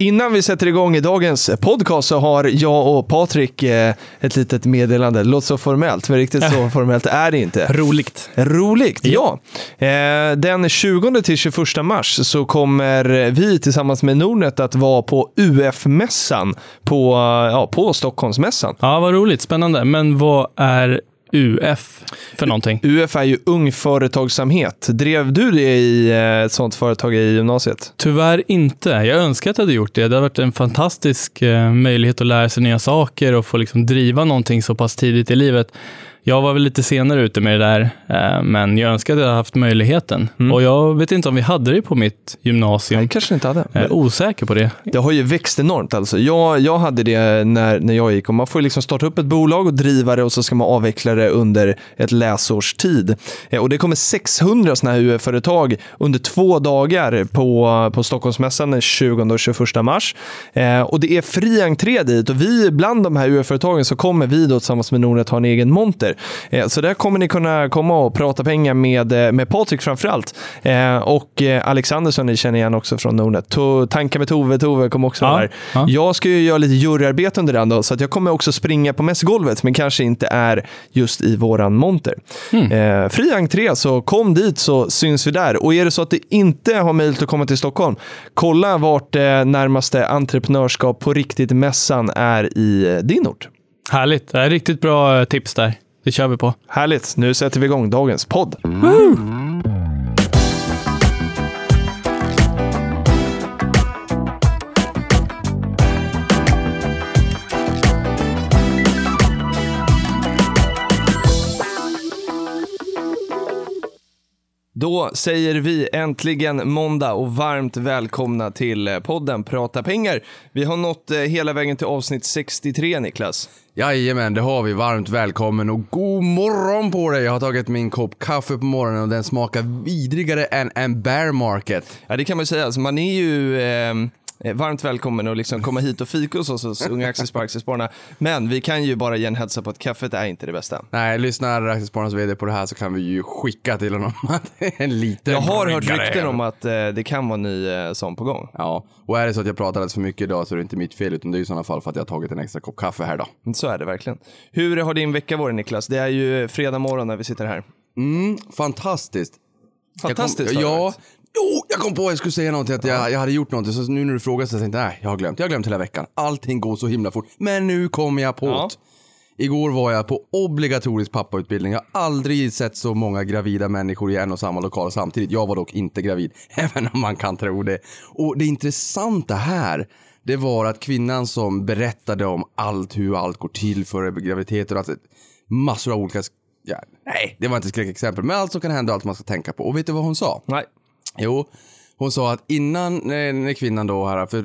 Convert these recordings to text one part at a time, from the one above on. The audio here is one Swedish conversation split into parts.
Innan vi sätter igång i dagens podcast så har jag och Patrik eh, ett litet meddelande. Låter så formellt, men riktigt så formellt är det inte. Roligt. Roligt, ja. Eh, Den 20 till 21 mars så kommer vi tillsammans med Nordnet att vara på UF-mässan på, ja, på Stockholmsmässan. Ja, vad roligt. Spännande. Men vad är UF för någonting? UF är ju ung företagsamhet. Drev du det i eh, ett sånt företag i gymnasiet? Tyvärr inte. Jag önskar att jag hade gjort det. Det har varit en fantastisk eh, möjlighet att lära sig nya saker och få liksom driva någonting så pass tidigt i livet. Jag var väl lite senare ute med det där, eh, men jag önskar att jag haft möjligheten. Och jag vet inte om vi hade det på mitt gymnasium. Nej, kanske inte hade. Jag är osäker på det. Det har ju växt enormt alltså. Jag, jag hade det när, när jag gick och man får liksom starta upp ett bolag och driva det och så ska man avveckla det under ett läsårs tid. Eh, Och det kommer 600 sådana här UF-företag under två dagar på, på Stockholmsmässan den 20 och 21 mars. Eh, och det är fri entré dit och vi bland de här UF-företagen så kommer vi då tillsammans med Nordnet ha en egen monter. Eh, så där kommer ni kunna komma och prata pengar med, eh, med Patrik framförallt. Eh, och Alexander som ni känner igen också från Nordnet. Tankar med Tove, Tove kommer också Ja, vara där. ja. Jag ska ju göra lite juryarbete under den då, så att jag kommer också springa på mässgolvet, men kanske inte är just i våran monter. Eh, fri entré, så kom dit så syns vi där. Och är det så att du inte har möjlighet att komma till Stockholm, kolla vart närmaste entreprenörskap på riktigt-mässan är i din ort. Härligt. Det är riktigt bra tips där. Det kör vi på. Härligt, nu sätter vi igång dagens podd. Då säger vi äntligen måndag och varmt välkomna till eh, podden Prata pengar. Vi har nått eh, hela vägen till avsnitt 63, Niklas. Jajamän, det har vi. Varmt välkommen och god morgon på dig. Jag har tagit min kopp kaffe på morgonen och den smakar vidrigare än en bear market. Ja, det kan man ju säga. Alltså, man är ju eh, eh, varmt välkommen att liksom komma hit och fika hos oss, hos Unga Aktiespar Aktiespararna. Men vi kan ju bara ge en heads up på att kaffet är inte det bästa. Nej, lyssnar Aktiespararnas VD på det här så kan vi ju skicka till honom att det är en liten Jag har hört rykten om att eh, det kan vara ny eh, sån på gång. Ja, och är det så att jag pratar alldeles för mycket idag så är det inte mitt fel utan det är i sådana fall för att jag har tagit en extra kopp kaffe här då. Så är det verkligen. Hur har din vecka varit Niklas? Det är ju fredag morgon när vi sitter här. Mm, fantastiskt. Fantastiskt kom, ja. Jo, jag kom på att jag skulle säga någonting, att jag, jag hade gjort någonting, så nu när du frågar så tänkte jag, nej, jag har glömt, jag har glömt hela veckan. Allting går så himla fort. Men nu kom jag på Ja. det. Igår var jag på obligatorisk pappautbildning. Jag har aldrig sett så många gravida människor i en och samma lokal samtidigt. Jag var dock inte gravid, även om man kan tro det. Och det intressanta här, det var att kvinnan som berättade om allt, hur allt går till före graviditeter och att massor av olika, ja, nej, det var inte skräckexempel, men allt som kan hända och allt man ska tänka på. Och vet du vad hon sa? Nej. Jo, hon sa att innan, när kvinnan då här, för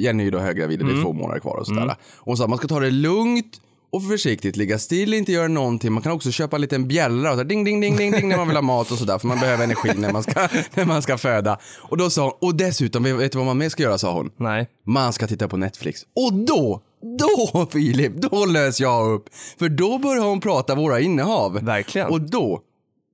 Jenny är ju då höggravid, det är två månader kvar och sådär. Hon sa att man ska ta det lugnt och försiktigt, ligga still, inte göra någonting. Man kan också köpa en liten bjällra och så ding, ding, ding, ding, ding när man vill ha mat och sådär, för man behöver energi när man ska, när man ska föda. Och då sa hon, och dessutom, vet du vad man mer ska göra, sa hon? Nej. Man ska titta på Netflix. Och då, då Filip, då lös jag upp. För då började hon prata våra innehav. Verkligen. Och då,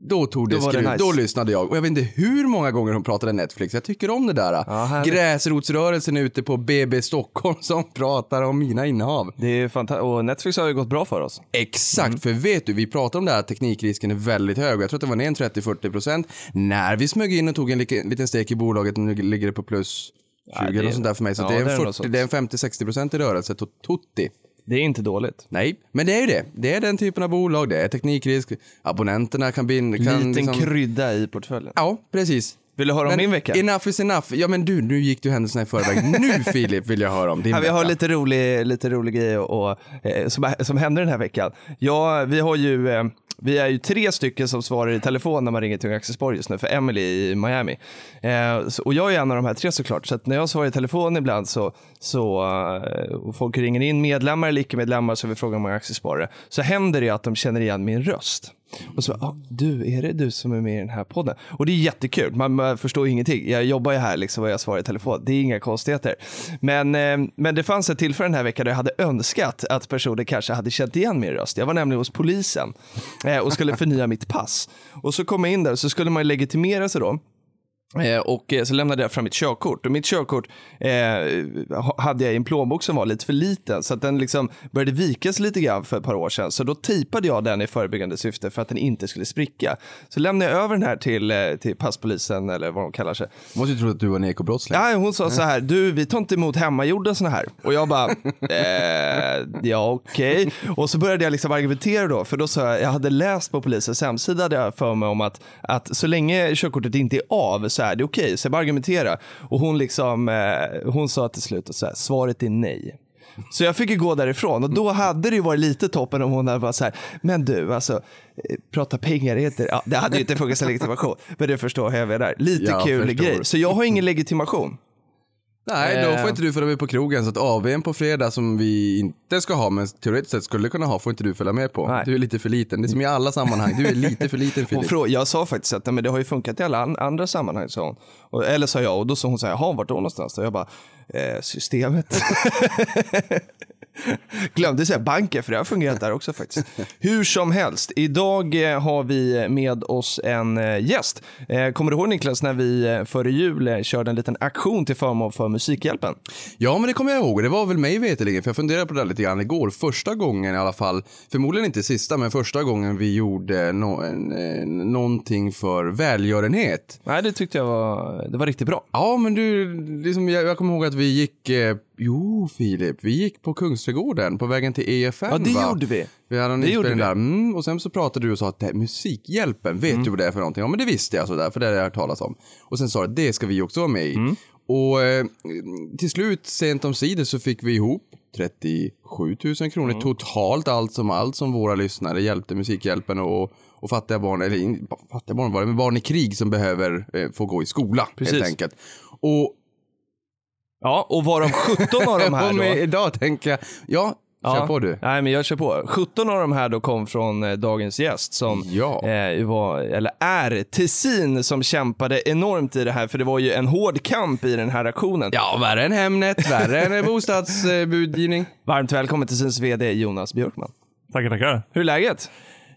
då tog det Då skruv. nice. Då lyssnade jag. Och jag vet inte hur många gånger hon pratade Netflix. Jag tycker om det där. Ja. Gräsrotsrörelsen ute på BB Stockholm som pratar om mina innehav. Det är fantastiskt. Och Netflix har ju gått bra för oss. Exakt, Mm. för vet du, vi pratar om det här att teknikrisken är väldigt hög. Jag tror att det var ner en 30-40%. När vi smög in och tog en liten, stek i bolaget, nu ligger det på plus 20 Ja, det- eller sånt där för mig. Så ja, det, är en något 40, sånt. det är en 50-60% i rörelse, to- tutti. Det är inte dåligt. Nej, men det är ju det. Det är den typen av bolag. Det är teknikrisk. Abonnenterna kan bli... Kan Liten liksom... krydda i portföljen. Ja, precis. Vill du höra om Men min vecka? Enough is enough. Ja men du, nu gick du händelserna i förväg. Nu Filip vill jag höra om din Ja, vi har vecka. lite rolig, lite rolig grej och, och, eh, som, som hände den här veckan. Ja, vi har ju, eh, vi är ju tre stycken som svarar i telefon när man ringer till Axelsborg just nu, för Emily i Miami. Eh, så, och jag är en av de här tre såklart, så att när jag svarar i telefon ibland så, så eh, och folk ringer in medlemmar eller icke-medlemmar så vi frågar om Unga Aktiesparare, så händer det att de känner igen min röst. Och så, ah, du, är det du som är med i den här podden? Och det är jättekul, man, man förstår ingenting. Jag jobbar ju här liksom och jag svarar i telefon, det är inga konstigheter. Men, eh, men det fanns ett tillfälle den här veckan där jag hade önskat att personer kanske hade känt igen min röst. Jag var nämligen hos polisen eh, och skulle förnya mitt pass. Och så kom jag in där och så skulle man legitimera sig då. Eh, och eh, så lämnade jag fram mitt körkort. Och mitt körkort eh, ha- hade jag i en plånbok som var lite för liten. Så att den liksom började vikas lite grann för ett par år sedan. Så då tejpade jag den i förebyggande syfte för att den inte skulle spricka. Så lämnade jag över den här till, eh, till passpolisen eller vad de kallar sig. Måste ju tro att du var en ekobrottsling. Ja, hon sa så här, du vi tar inte emot hemmagjorda såna här. Och jag bara, eh, ja okej. Och så började jag liksom argumentera då, för då sa jag, jag hade läst på polisens hemsida jag för mig om att, att så länge körkortet inte är av så är det okej. Så jag bara argumentera. Och hon liksom, eh, hon sa till slut så här, svaret är nej. Så jag fick ju gå därifrån och då hade det ju varit lite toppen om hon hade varit så här, men du alltså, eh, prata pengar är inte, ja, det hade ju inte funkat som legitimation, men du förstår hur jag menar. Lite Jag kul förstår. grej. Så jag har ingen legitimation. Nej, då Eh. får inte du följa med på krogen. Så att AWn på fredag som vi inte ska ha, men teoretiskt sett skulle kunna ha, får inte du följa med på. Nej. Du är lite för liten. Det är som i alla sammanhang. Du är lite för liten Filip. frå- jag sa faktiskt att "Nej, men det har ju funkat i alla an- andra sammanhang, sa hon. Och, eller sa jag, och då sa hon så här, jaha, vart då någonstans? Och jag bara, eh, systemet. Glömde säga banken, för det har fungerat där också faktiskt. Hur som helst, idag eh, har vi med oss en eh, gäst. Eh, kommer du ihåg Niklas, när vi före jul körde en liten aktion till förmån för Musikhjälpen? Ja, men det kommer jag ihåg. Det var väl mig veterligen, för jag funderade på det lite grann igår. Första gången i alla fall, förmodligen inte sista, men första gången vi gjorde no någonting för välgörenhet. Nej, det tyckte jag var, det var riktigt bra. Ja, men du, liksom, jag, jag kommer ihåg att vi gick, jo Filip, vi gick på Kungsträdgården på vägen till EFN Ja, det va? gjorde vi. Vi hade en Det inspelning där. Mm, och sen så pratade du och sa att det här, Musikhjälpen, vet du vad det är för någonting? Ja, men det visste jag sådär, för det har jag hört talas om. Och sen sa du, det ska vi också vara med i. Och eh, till slut, sent om sidor, så fick vi ihop 37 000 kronor totalt, allt som allt som våra lyssnare hjälpte Musikhjälpen och, och fattiga barn, eller fattiga barn var det, men barn i krig som behöver eh, få gå i skola Precis. helt enkelt. Och Ja, och varav 17 av de här då... idag tänker jag, ja, kör på du. Nej, men jag kör på. 17 av de här då kom från eh, dagens gäst som Ja. eh, var, eller är, Tessin som kämpade enormt i det här, för det var ju en hård kamp i den här aktionen. Ja, värre än Hemnet, värre än bostadsbudgivning. Varmt välkommen Tessins vd Jonas Björkman. Tackar, tackar. Hur är läget?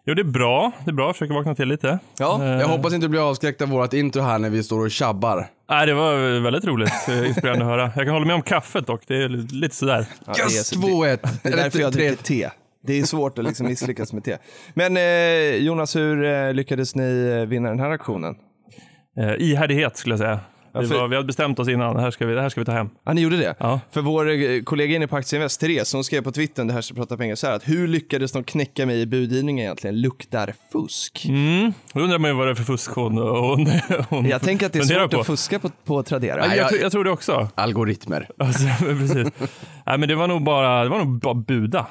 Jo, det är bra. Det är bra. Jag försöker vakna till lite. Ja, Eh, Jag hoppas inte du blir avskräckt av vårt intro här när vi står och tjabbar. Nej, det var väldigt roligt. Eh, Inspirerande att höra. Jag kan hålla med om kaffet dock. Det är lite sådär. Ja, det är Yes, så- 2-1. Det är därför jag dricker te. Det är svårt att liksom misslyckas med te. Men eh, Jonas, hur eh, lyckades ni eh, vinna den här aktionen? Eh, ihärdighet skulle jag säga. Vi, för- var, vi hade bestämt oss innan. Det här ska vi, det här ska vi ta hem. Ja, ni gjorde det? Ja. För vår eh, kollega inne på Aktieinvest, Therese, hon skrev på Twitter, det här ska prata pengar, så här att hur lyckades de knäcka mig i budgivningen egentligen? Luktar fusk. Mm. Då undrar man ju vad det är för fusk hon, hon, hon Jag tänker att det är svårt på. att fuska på, på Tradera. Ja, jag, jag- tror- jag tror det också. Algoritmer. Alltså, precis. Nej, men det var nog bara, det var nog bara buda.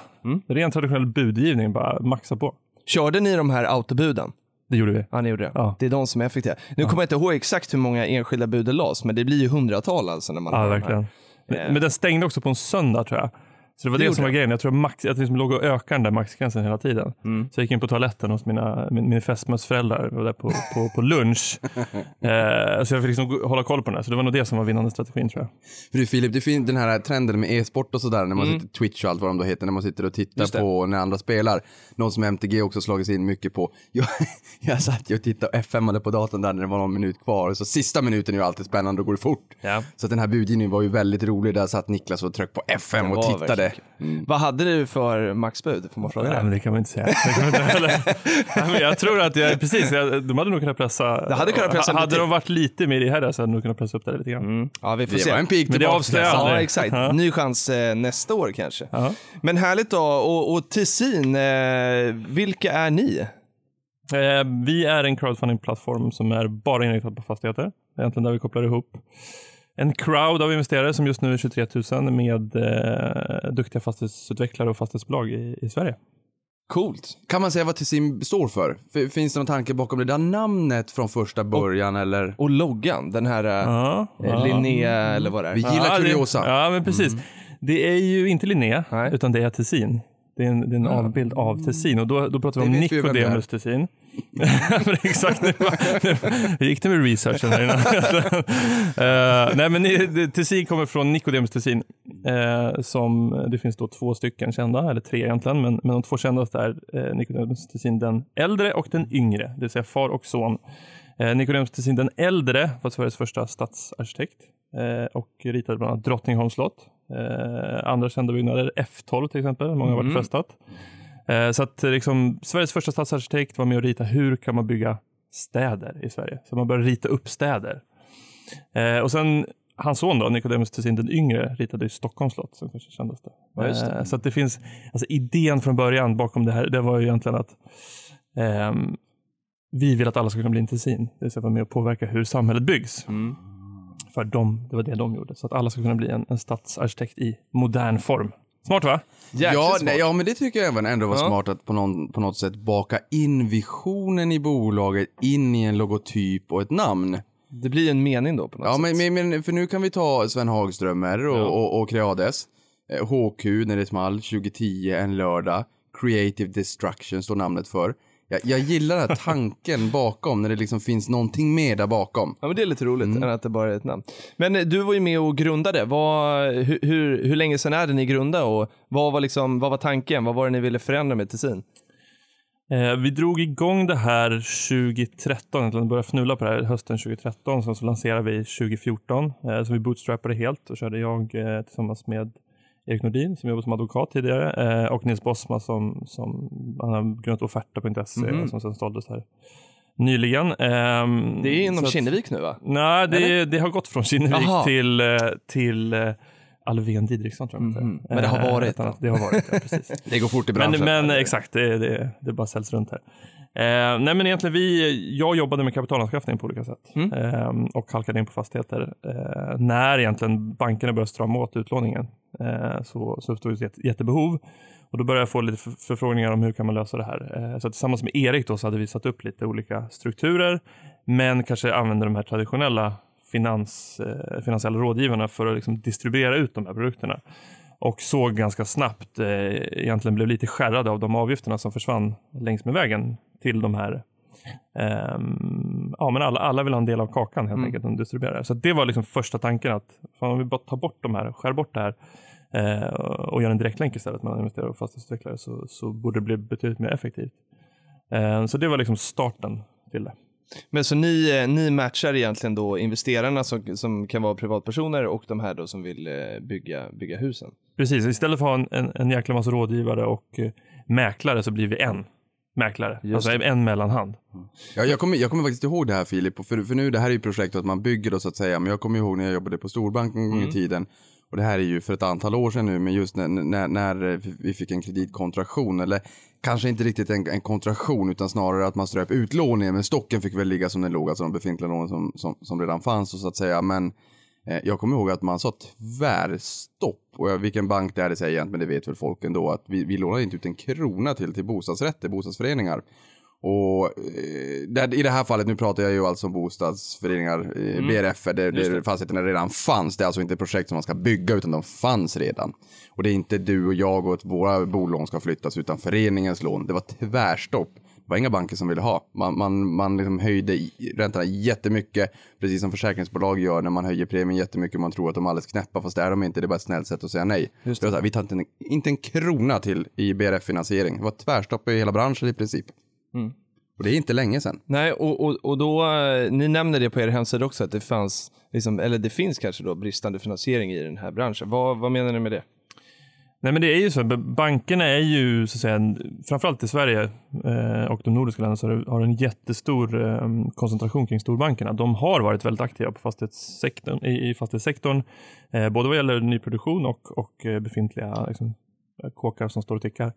Ren traditionell budgivning, bara maxa på. Körde ni de här autobuden? Det gjorde vi. Ja, ni gjorde det. Ja. Det är de som är effektiva. Nu kommer jag inte ihåg exakt hur många enskilda bud det lades, men det blir ju hundratal alltså när man Ja, verkligen. Men, men den stängde också på en söndag tror jag. Så det var Det det, som var grejen. Jag tror max, att det liksom låg och ökade den där maxgränsen hela tiden. Mm. Så jag gick in på toaletten hos mina, min, min fästmös föräldrar var där på, på, på lunch. eh, så jag fick liksom hålla koll på den här. Så det var nog det som var vinnande strategin tror jag. För du Filip, det finns den här trenden med e-sport och sådär när man sitter Twitch och allt vad de då heter, när man sitter och Mm. Tittar på när andra spelar. Något som MTG också slagit sig in mycket på. Jag, jag satt ju och tittade och F5 på datorn där när det var någon minut kvar. Så sista minuten är ju alltid spännande och går fort. Ja. Så den här budgivningen var ju väldigt rolig. Där satt Niklas och tryckte på F5 Den och var verkligen Vad hade du för maxbud? Får man fråga Nej, det? men det kan man inte säga. Det kan man inte heller. Nej, men jag tror att jag, precis, jag, de hade nog kunnat pressa. Det hade kunnat pressa Hade de varit lite mer ihärdiga så hade de nog kunnat pressa upp det lite grann. Ja, vi får Det se. var en pik Men det avslöjar Ja, exakt. Ja. Ny chans eh, nästa år kanske. Ja. Men härligt då. Och, och Tessin, eh, vilka är ni? Eh, vi är en crowdfunding-plattform som är bara inriktad på fastigheter. Det är Egentligen där vi kopplar ihop en crowd av investerare som just nu är 23 000 med eh, duktiga fastighetsutvecklare och fastighetsbolag i, i Sverige. Coolt. Kan man säga vad Tessin står för? F- Finns det någon tanke bakom det där namnet från första början eller? Och loggan, den här ja. Ja, ja. Linnea eller vad det är. Vi gillar Ja, det- kuriosa. Ja, men precis. Det är ju inte Linné, Nej. utan det är Tessin. Det är en, det är en avbild av Tessin och då, då pratar vi om Det det. Nikodemus Tessin. Exakt, nu, gick det med researchen här innan? Eh, nej men Tessin kommer från Nikodemus Tessin. som, det finns då två stycken kända, eller tre egentligen, men, men de två kändaste är uh, Nikodemus Tessin den äldre och den yngre, det vill säga far och son. Uh, Nikodemus Tessin den äldre var Sveriges första stadsarkitekt och ritade bland annat Drottningholms slott. Andra kända byggnader, F12 till exempel, många har varit festat. Eh, så att eh, liksom, Sveriges första stadsarkitekt var med och rita hur kan man bygga städer i Sverige. Så man började rita upp städer. Eh, och sen hans son då, Nicodemus Tessin den yngre, ritade ju Stockholms slott som kanske kändaste. Ja, just det. Eh, så att det finns, alltså idén från början bakom det här, det var ju egentligen att ehm, vi vill att alla ska kunna bli en Tessin. Det vill säga vara med och påverka hur samhället byggs. Mm. För dem, det var det de gjorde. Så att alla ska kunna bli en, en stadsarkitekt i modern form. Smart va? Jäkligt Ja, smart. nej, ja, men det tycker jag även ändå var Ja. smart att på, någon, på något sätt baka in visionen i bolaget in i en logotyp och ett namn. Det blir en mening då på något Ja, sätt. men, men, men för nu kan vi ta Sven Hagströmer och, Ja. och, och Creades. Eh, HQ när det small 2010 en lördag. Creative Destruction står namnet för. Jag, jag gillar den här tanken bakom när det liksom finns någonting mer där bakom. Ja, men det är lite roligt Mm. än att det bara är ett namn. Men eh, du var ju med och grundade. Vad, hur, hur, hur länge sedan är det ni grundade och vad var, liksom, vad var tanken? Vad var det ni ville förändra med Tessin? Eh, vi drog igång det här 2013, egentligen började fnula på det här hösten 2013. Sen så lanserade vi 2014. Eh, så vi bootstrappade helt och körde jag eh, tillsammans med Erik Nordin som jobbat som advokat tidigare eh, och Nils Bosma som, som han har grundat offerta.se Mhm. som sen såldes här nyligen. Ehm, Det är inom Kinnevik nu va? Nej, det, det har gått från Kinnevik Jaha. till, eh, till eh, Alvén Didriksson tror jag. Mm. Men det har varit annat, det har varit, ja, precis. Det går fort i Men, branschen. men exakt, det, det, det bara säljs runt här. Eh, nej men egentligen vi, jag jobbade med kapitalanskaffning på olika sätt Mm. eh, och halkade in på fastigheter. Eh, när egentligen bankerna började strama åt utlåningen eh, så, så uppstod ett jätte- jättebehov och då började jag få lite för, förfrågningar om hur kan man lösa det här. Eh, så tillsammans med Erik då så hade vi satt upp lite olika strukturer men kanske använde de här traditionella finans, eh, finansiella rådgivarna för att liksom distribuera ut de här produkterna och såg ganska snabbt, eh, egentligen blev lite skärrade av de avgifterna som försvann längs med vägen till de här ehm, ja, men alla, alla vill ha en del av kakan helt enkelt, de distribuerar. Så det var liksom första tanken att fan, om vi bara tar bort de här, skär bort det här eh, och gör en direktlänk istället mellan investerare och fastighetsutvecklare så, så borde det bli betydligt mer effektivt. Eh, så det var liksom starten till det. Men så ni, eh, ni matchar egentligen då investerarna som, som kan vara privatpersoner och de här då som vill eh, bygga, bygga husen? Precis, istället för att ha en, en, en jäkla massa rådgivare och eh, mäklare så blir vi en mäklare. Just alltså det. en mellanhand. Ja, jag, kommer, jag kommer faktiskt ihåg det här Filip, för, för nu det här är ju projektet att man bygger då så att säga, men jag kommer ihåg när jag jobbade på Storbank en gång Mm. i tiden, och det här är ju för ett antal år sedan nu, men just när, när, när vi fick en kreditkontraktion, eller kanske inte riktigt en, en kontraktion, utan snarare att man ströp utlåningen, men stocken fick väl ligga som den låg, alltså de befintliga lånen som, som, som redan fanns, och så att säga, men jag kommer ihåg att man sa tvärstopp, och vilken bank det är det säger jag inte, men det vet väl folk ändå, att vi, vi lånar inte ut en krona till, till bostadsrätter, bostadsföreningar. Och eh, där, i det här fallet, nu pratar jag ju alltså om bostadsföreningar, eh, BRF, där, där fastigheterna redan fanns. Det är alltså inte projekt som man ska bygga, utan de fanns redan. Och det är inte du och jag och våra bolån ska flyttas, utan föreningens lån. Det var tvärstopp. Det var inga banker som ville ha. Man, man, man liksom höjde räntorna jättemycket, precis som försäkringsbolag gör när man höjer premien jättemycket. Man tror att de är alldeles knäppa, fast det är de inte. Det är bara ett snällt sätt att säga nej. Det. var så här, vi tar inte en, inte en krona till i BRF-finansiering. Det var tvärstopp i hela branschen i princip. Och det är inte länge sedan. Nej, och, och, och då, eh, ni nämner det på er hemsida också, att det fanns, liksom, eller det finns kanske då bristande finansiering i den här branschen. Vad, vad menar ni med det? Nej, men det är ju så. Bankerna är ju, så att säga, framförallt i Sverige eh, och de nordiska länderna, så har en jättestor eh, koncentration kring storbankerna. De har varit väldigt aktiva på fastighetssektorn, i, i fastighetssektorn, eh, både vad gäller nyproduktion och, och eh, befintliga liksom, eh, kåkar som står och tickar.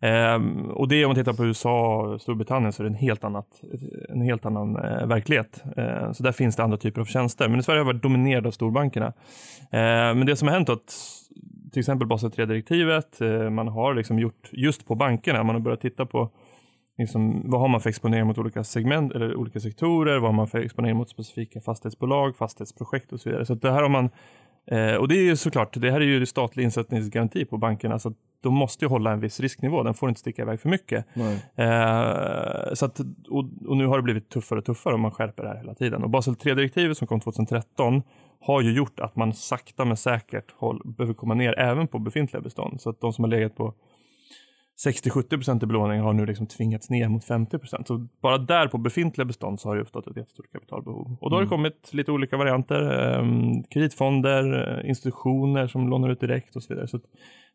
Ehm, och det om man tittar på USA och Storbritannien så är det en helt, annat, en helt annan eh, verklighet. Eh, så där finns det andra typer av tjänster. Men i Sverige har vi varit dominerade av storbankerna. Eh, men det som har hänt är att till exempel Basel 3-direktivet. Eh, man har liksom gjort just på bankerna, man har börjat titta på liksom, vad har man för exponering mot olika segment eller olika sektorer, vad har man för exponering mot specifika fastighetsbolag, fastighetsprojekt och så vidare. Så det här har man Eh, och det är ju såklart, det här är ju statlig insättningsgaranti på bankerna, så att de måste ju hålla en viss risknivå, den får inte sticka iväg för mycket. Eh, så att, och, och, nu har det blivit tuffare och tuffare och man skärper det här hela tiden. Och Basel 3-direktivet som kom 2013 har ju gjort att man sakta men säkert håll, behöver komma ner även på befintliga bestånd. Så att de som har legat på 60-70% i belåning har nu liksom tvingats ner mot 50%. Så bara där på befintliga bestånd så har det uppstått ett jättestort kapitalbehov. Och då har det kommit lite olika varianter. Eh, kreditfonder, eh, institutioner som lånar ut direkt och så vidare. Så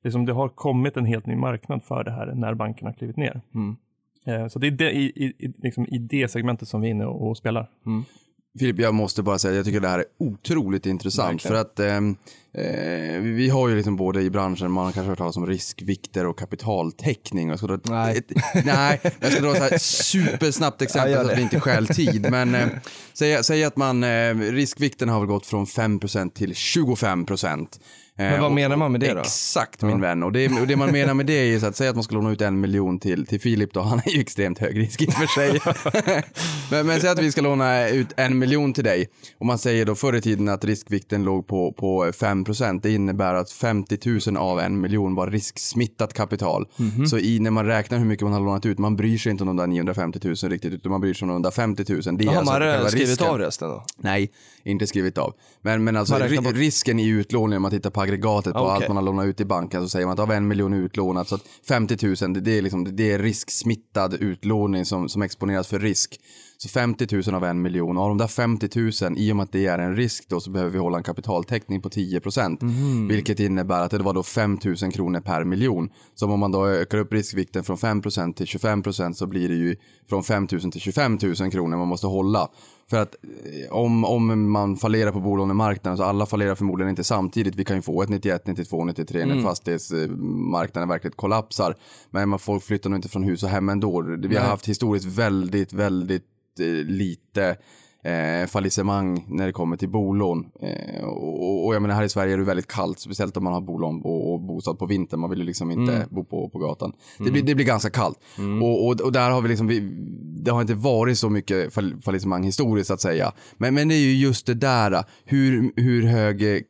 liksom det har kommit en helt ny marknad för det här när bankerna har klivit ner. Mm. Eh, så det är det, i, i, liksom i det segmentet som vi är inne och, och spelar. Mm. Filip, jag måste bara säga, jag tycker det här är otroligt intressant. Verkligen. För att eh, eh, vi har ju liksom både i branschen, man har kanske hört talas om riskvikter och kapitaltäckning. Jag ska dra Nej. Ett, nej, jag ska dra ett här supersnabbt exempel Ja, så att vi inte stjäl tid. Men eh, säg, säg att man, eh, riskvikten har väl gått från 5% till 25%. Eh, Men vad och- menar man med det då? Exakt min vän. Och det, och det man menar med det är ju så att säga att man ska låna ut en miljon till, till Filip då, han är ju extremt hög risk i och för sig. men, men säg att vi ska låna ut en miljon till dig och man säger då förr i tiden att riskvikten låg på, på 5%. Det innebär att 50 000 av en miljon var risksmittat kapital. Mhm. Så i, när man räknar hur mycket man har lånat ut, man bryr sig inte om de där 950 000 riktigt, utan man bryr sig om de där 50 000. Det är Har alltså man skrivit risken. av resten då? Nej, inte skrivit av. Men, men alltså risken i utlåning, om man tittar på aggregatet på Okej. allt man har lånat ut i banken, så säger man att av en miljon utlånat, så att 50 000, det, det, är, liksom, det är risksmittad utlåning som, som exponeras för risk. Så 50 000 av en miljon, och av de där 50 000, i och med att det är en risk då, så behöver vi hålla en kapitaltäckning på 10 procent. Mhm. Vilket innebär att det var då 5 000 kronor per miljon. Så om man då ökar upp riskvikten från 5 procent till 25 procent så blir det ju från 5 000 till 25 000 kronor man måste hålla. För att eh, om, om man fallerar på bolånemarknaden så alla fallerar förmodligen inte samtidigt. Vi kan ju få ett 91, 92, 93 när fastighetsmarknaden verkligen kollapsar. Men man, folk flyttar nog inte från hus och hem ändå. Vi har haft historiskt väldigt, väldigt eh, lite eh, fallissemang när det kommer till bolån. Eh, och, och jag menar här i Sverige är det väldigt kallt, speciellt om man har bolån och, och bostad på vintern. Man vill ju liksom inte bo på, på gatan. Det, blir, det blir ganska kallt. Och, och, och där har vi liksom, vi, det har inte varit så mycket fall, fallissemang historiskt att säga. Men, men det är ju just det där, hur, hur hög, eh,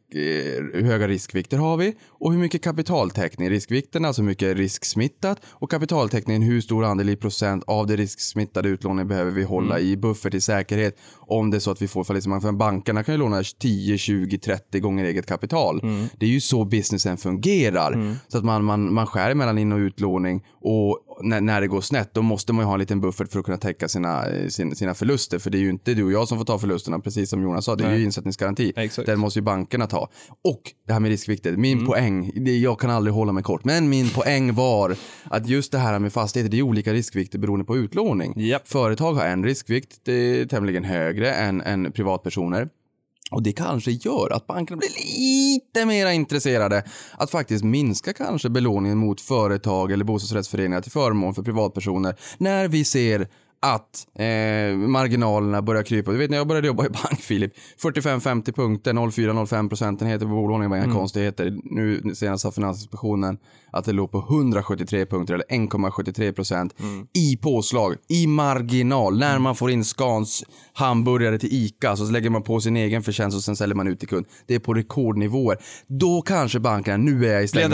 hur höga riskvikter har vi och hur mycket kapitaltäckning. Riskvikten, alltså hur mycket risksmittat och kapitaltäckningen, hur stor andel i procent av det risksmittade utlåningen behöver vi hålla i buffert i säkerhet om det är så att vi får fallissemang. För bankerna kan ju låna 10, 20, 30 gånger eget kapital. Det är ju så businessen fungerar. Så att man, man, man skär mellan in och utlåning och när, när det går snett då måste man ju ha en liten buffert för att kunna täcka sina, eh, sina, sina förluster. För det är ju inte du och jag som får ta förlusterna, precis som Jonas sa. Det är ju insättningsgaranti. Exakt. Den måste ju bankerna ta. Och det här med riskvikter. Min poäng, det, jag kan aldrig hålla mig kort, men min poäng var att just det här med fastigheter, det är olika riskvikter beroende på utlåning. Japp. Företag har en riskvikt, det är tämligen högre än, än privatpersoner. Och det kanske gör att bankerna blir lite mer intresserade att faktiskt minska kanske belåningen mot företag eller bostadsrättsföreningar till förmån för privatpersoner när vi ser att eh, marginalerna börjar krypa. Du vet när jag började jobba i bank Filip, 45-50 punkter, 0,4-0,5 procentenheter på bolåning var inga konstigheter. Nu senast sa Finansinspektionen att det låg på 173 punkter eller 1,73 procent i påslag, i marginal. När man får in Scans hamburgare till ICA så lägger man på sin egen förtjänst och sen säljer man ut till kund. Det är på rekordnivåer. Då kanske bankerna, nu är jag i stängnings...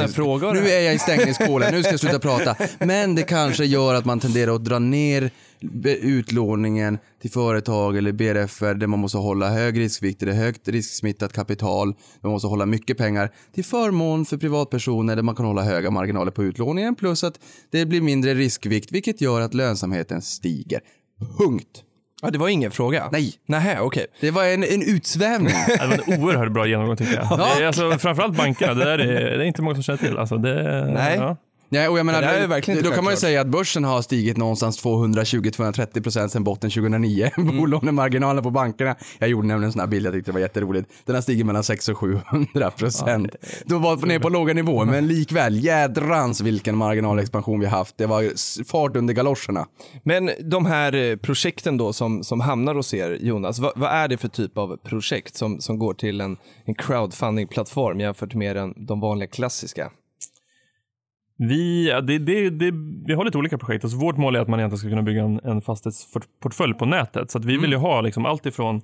Nu är jag i stängningskålen, nu ska jag sluta prata. Men det kanske gör att man tenderar att dra ner utlåningen till företag eller BRF där man måste hålla hög riskvikt, det är högt risksmittat kapital, man måste hålla mycket pengar till förmån för privatpersoner där man kan hålla höga marginaler på utlåningen plus att det blir mindre riskvikt vilket gör att lönsamheten stiger. Punkt. Ja, det var ingen fråga? Nej. Nähä, okej. Det var en, en utsvävning. Det var en oerhört bra genomgång tycker jag. Det är, alltså, framförallt bankerna, det där är, det är inte många som känner till. Alltså, det, Nej. Ja. Ja, och jag menar, Det är verkligen då kan man ju säga att börsen har stigit någonstans 220-230 procent sedan botten 2009. Bolånemarginalerna på bankerna. Jag gjorde nämligen en sån här bild, jag tyckte det var jätteroligt. Den har stigit mellan 6 och 700 procent. Då var det ner på låga nivåer, men likväl, jädrans vilken marginalexpansion vi haft. Det var fart under galoscherna. Men de här eh, projekten då som, som hamnar hos er, Jonas, vad, vad är det för typ av projekt som, som går till en, en crowdfunding-plattform jämfört med den, de vanliga klassiska? Vi, det, det, det, vi har lite olika projekt. Alltså vårt mål är att man egentligen ska kunna bygga en, en fastighetsportfölj på nätet. Så vi vill ju ha liksom allt ifrån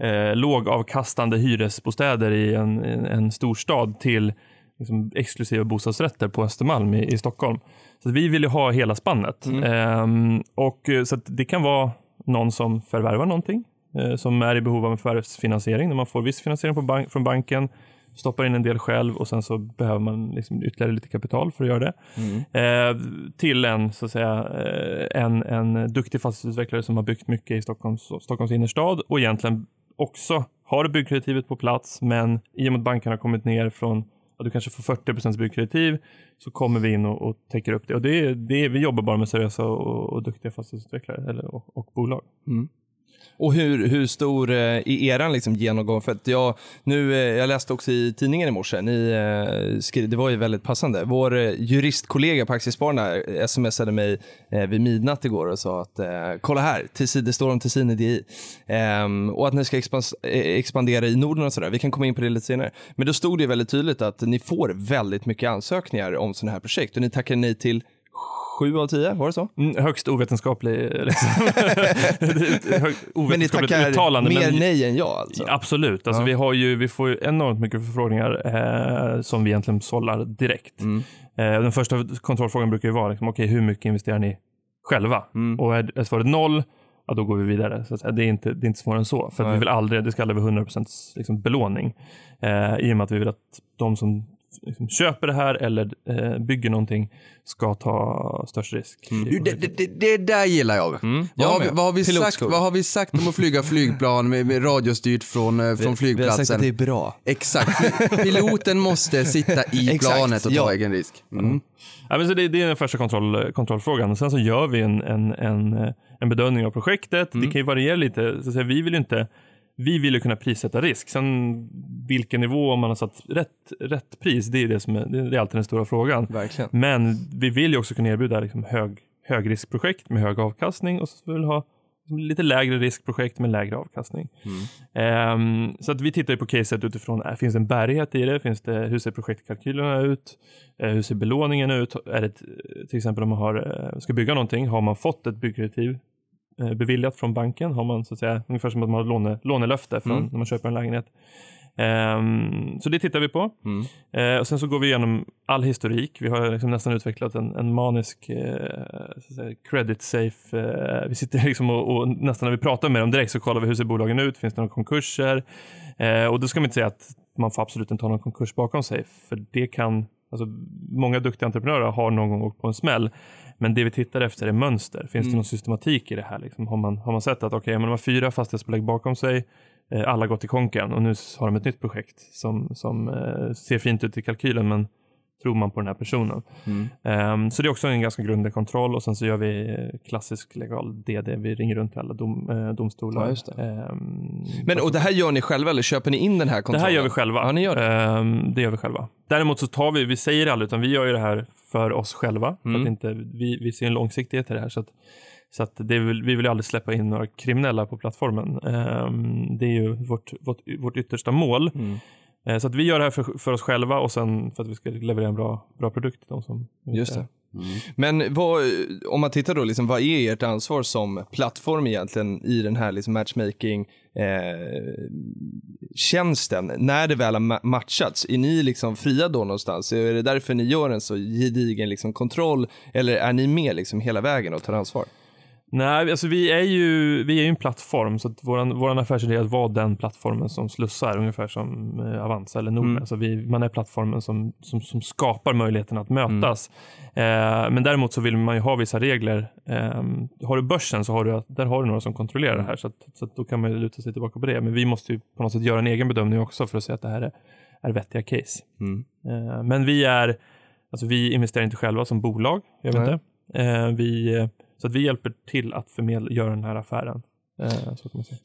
eh, lågavkastande hyresbostäder i en, en, storstad till liksom, exklusiva bostadsrätter på Östermalm i, i Stockholm. Så vi vill ju ha hela spannet. Ehm, och, eh, så det kan vara någon som förvärvar någonting eh, som är i behov av en förvärvsfinansiering. När man får viss finansiering bank, från banken stoppar in en del själv och sen så behöver man liksom ytterligare lite kapital för att göra det. Eh, till en, så att säga, eh, en, en duktig fastighetsutvecklare som har byggt mycket i Stockholms, Stockholms innerstad och egentligen också har byggkreditivet på plats men i och med att banken har kommit ner från att du kanske får 40% byggkreditiv så kommer vi in och, och täcker upp det. Och det, är- det, är- vi jobbar bara med seriösa och, och duktiga fastighetsutvecklare eller, och, och bolag. Och hur, hur stor eh, är eran liksom genomgång? För att jag, nu, eh, jag läste också i tidningen i morse, ni, eh, det var ju väldigt passande. Vår juristkollega på Aktiespararna smsade mig vid midnatt igår och sa att kolla här, Tessin- det står om Tessin DI. Ehm, och att ni ska expandera i Norden och sådär. Vi kan komma in på det lite senare. Men då stod det väldigt tydligt att ni får väldigt mycket ansökningar om sådana här projekt och ni tackar nej till sju av tio, var det så? Mm, högst ovetenskaplig liksom. högst Men ovetenskapligt tackar uttalande. mer men- nej än ja alltså? Absolut. Alltså Ja. vi, har ju, vi får ju enormt mycket förfrågningar eh, som vi egentligen sållar direkt. Mm. Eh, den första kontrollfrågan brukar ju vara liksom, okej, hur mycket investerar ni själva? Mm. Och är, är svaret noll, ja, då går vi vidare. Så säga. det, är inte, det är inte svårare än så. För vi vill aldrig, det ska aldrig vara 100% liksom belåning. Eh, I och med att vi vill att de som liksom, köper det här eller eh, bygger någonting ska ta störst risk. Du, det, det, det, där gillar jag. Mm. Vad, Jag har vi, vad, har vi sagt, vad har vi sagt om att flyga flygplan med, med radiostyrt från, eh, från Vi har sagt flygplatsen? att det är bra. Exakt. Piloten måste sitta i planet och ta ja. egen risk. Mm. Ja, men så det, det är den första kontroll, kontrollfrågan. Sen så gör vi en, en, en, eh, en bedömning av projektet. Det kan ju variera lite. Så att säga, vi vill ju inte vi vill ju kunna prissätta risk. Sen vilken nivå om man har satt rätt, rätt pris, det är, det, som är, det är alltid den stora frågan. Verkligen. Men vi vill ju också kunna erbjuda liksom hög, högriskprojekt med hög avkastning och så vill vi ha lite lägre riskprojekt med lägre avkastning. Ehm, så att vi tittar på caset utifrån, äh, finns det en bärighet i det? Finns det hur ser projektkalkylerna ut? Eh, hur ser belåningen ut? Är det till exempel om man har, eh, ska bygga någonting, har man fått ett byggkreditiv beviljat från banken? Har man så att säga, ungefär som att man har låne, lånelöfte från, Mm. när man köper en lägenhet. Ehm, så det tittar vi på. Mm. Eh, och sen så går vi igenom all historik. Vi har liksom nästan utvecklat en, en manisk eh, att säga, credit safe. Eh, vi sitter liksom och, och nästan när vi pratar med dem direkt så kollar vi hur ser bolagen ut. Finns det några konkurser? Eh, och då ska man inte säga att man får absolut inte ha någon konkurs bakom sig. För det kan, alltså, många duktiga entreprenörer har någon gång åkt på en smäll. Men det vi tittar efter är mönster. Finns det någon systematik i det här? Liksom? Har, man, har man sett att okay, men de har fyra fastighetsbolag bakom sig, eh, alla gått i konken och nu har de ett nytt projekt som, som eh, ser fint ut i kalkylen men tror man på den här personen. Mm. Ehm, så det är också en ganska grundlig kontroll och sen så gör vi eh, klassisk legal DD. Vi ringer runt till alla dom, eh, domstolar. Ja, det. Ehm, Men och det här gör ni själva eller köper ni in den här det kontrollen? här gör vi själva. Ja, ni gör det. Ehm, det gör vi själva. Däremot så tar vi, vi säger det aldrig, utan vi gör ju det här för oss själva. För Mm. att inte, vi, vi ser en långsiktighet i det här. Så att, så att det vill, vi vill ju aldrig släppa in några kriminella på plattformen. Ehm, det är ju vårt, vårt, vårt yttersta mål. Mm. Eh, Så att vi gör det här för, för oss själva och sen för att vi ska leverera en bra, bra produkt till de som Just det. Men vad, om man tittar då, liksom, vad är ert ansvar som plattform egentligen i den här liksom, matchmaking eh, tjänsten? När det väl har ma- matchats, är ni liksom fria då någonstans? Är det därför ni gör en så gedigen liksom, kontroll? Eller är ni med liksom, hela vägen och tar ansvar? Nej, alltså vi är ju, vi är ju en plattform så att våran, våran affärsidé är att vara den plattformen som slussar ungefär som eh, Avanza eller Nordnet. Mm. Alltså vi, man är plattformen som, som, som skapar möjligheten att mötas. Eh, men däremot så vill man ju ha vissa regler. Eh, har du börsen så har du, där har du några som kontrollerar det här så, att, så att då kan man ju luta sig tillbaka på det. Men vi måste ju på något sätt göra en egen bedömning också för att se att det här är, är vettiga case. Mm. Eh, men vi är alltså vi investerar inte själva som bolag, vi Nej. inte. Eh, vi, eh, så att vi hjälper till att förmedla, göra den här affären. Eh.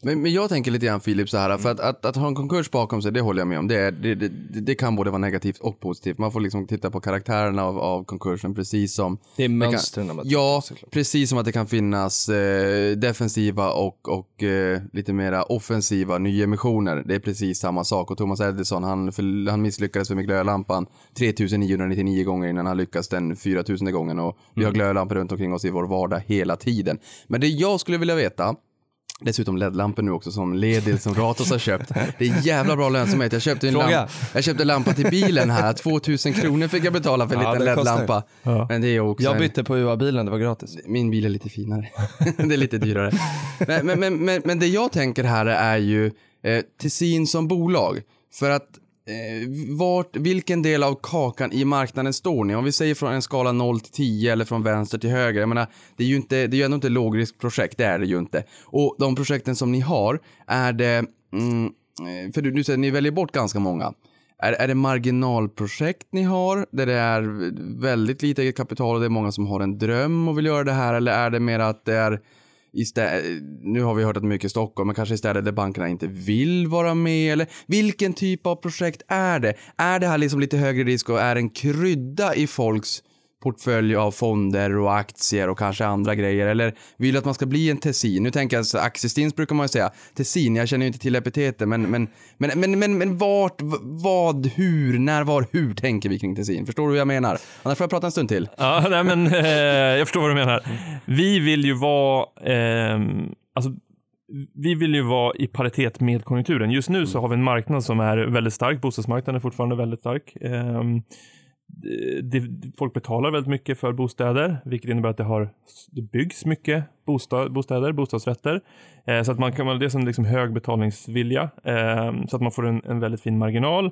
Men, men jag tänker lite grann Filip så här, för att, att, att ha en konkurs bakom sig, det håller jag med om. Det, det, det, det kan både vara negativt och positivt. Man får liksom titta på karaktärerna av, av konkursen, precis som... Det är mönstren. man Ja, såklart. precis som att det kan finnas eh, defensiva och, och eh, lite mera offensiva nyemissioner. Det är precis samma sak. Och Thomas Edison, han, för, han misslyckades med glödlampan 3999 gånger innan han lyckas den 4000 gången. Och vi har glödlampor runt omkring oss i vår vardag hela tiden. Men det jag skulle vilja veta, Dessutom LED-lampor nu också som Ledil som Ratos har köpt. Det är jävla bra lönsamhet. Jag köpte en, Fråga. lamp, jag köpte lampa till bilen här. 2000 kronor fick jag betala för en Ja, liten. LED-lampa. Ja. Men det är också Jag bytte på UA-bilen, det var gratis. min bil är lite finare. det är lite dyrare. Men, men, men, men, det jag tänker här är ju eh, Tessin som bolag. För att Eh, vart, vilken del av kakan i marknaden står ni? Om vi säger från en skala 0 till 10 eller från vänster till höger. Jag menar, det är ju inte, det är ju ändå inte lågriskprojekt, det är det ju inte. Och de projekten som ni har, är det, mm, eh, för du, du säger ni väljer bort ganska många. Är, är det marginalprojekt ni har där det är väldigt lite eget kapital och det är många som har en dröm och vill göra det här eller är det mer att det är stä- nu har vi hört att mycket i Stockholm, men kanske i städer där bankerna inte vill vara med eller vilken typ av projekt är det? Är det här liksom lite högre risk och är en krydda i folks portfölj av fonder och aktier och kanske andra grejer eller vill du att man ska bli en Tessin? Nu tänker jag så aktiestins brukar man ju säga. Tessin, jag känner ju inte till epitetet men men men men men, men vart, vad, hur, när, var, hur tänker vi kring Tessin? Förstår du hur jag menar? Annars får jag prata en stund till. Ja, nej, men eh, jag förstår vad du menar. Vi vill ju vara, ehm, alltså, vi vill ju vara i paritet med konjunkturen. Just nu så har vi en marknad som är väldigt stark. Bostadsmarknaden är fortfarande väldigt stark. Det, det, folk betalar väldigt mycket för bostäder, vilket innebär att det, har, det byggs mycket bostad, bostäder, bostadsrätter. Eh, så att man kan, det är som liksom hög betalningsvilja, eh, så att man får en, en väldigt fin marginal.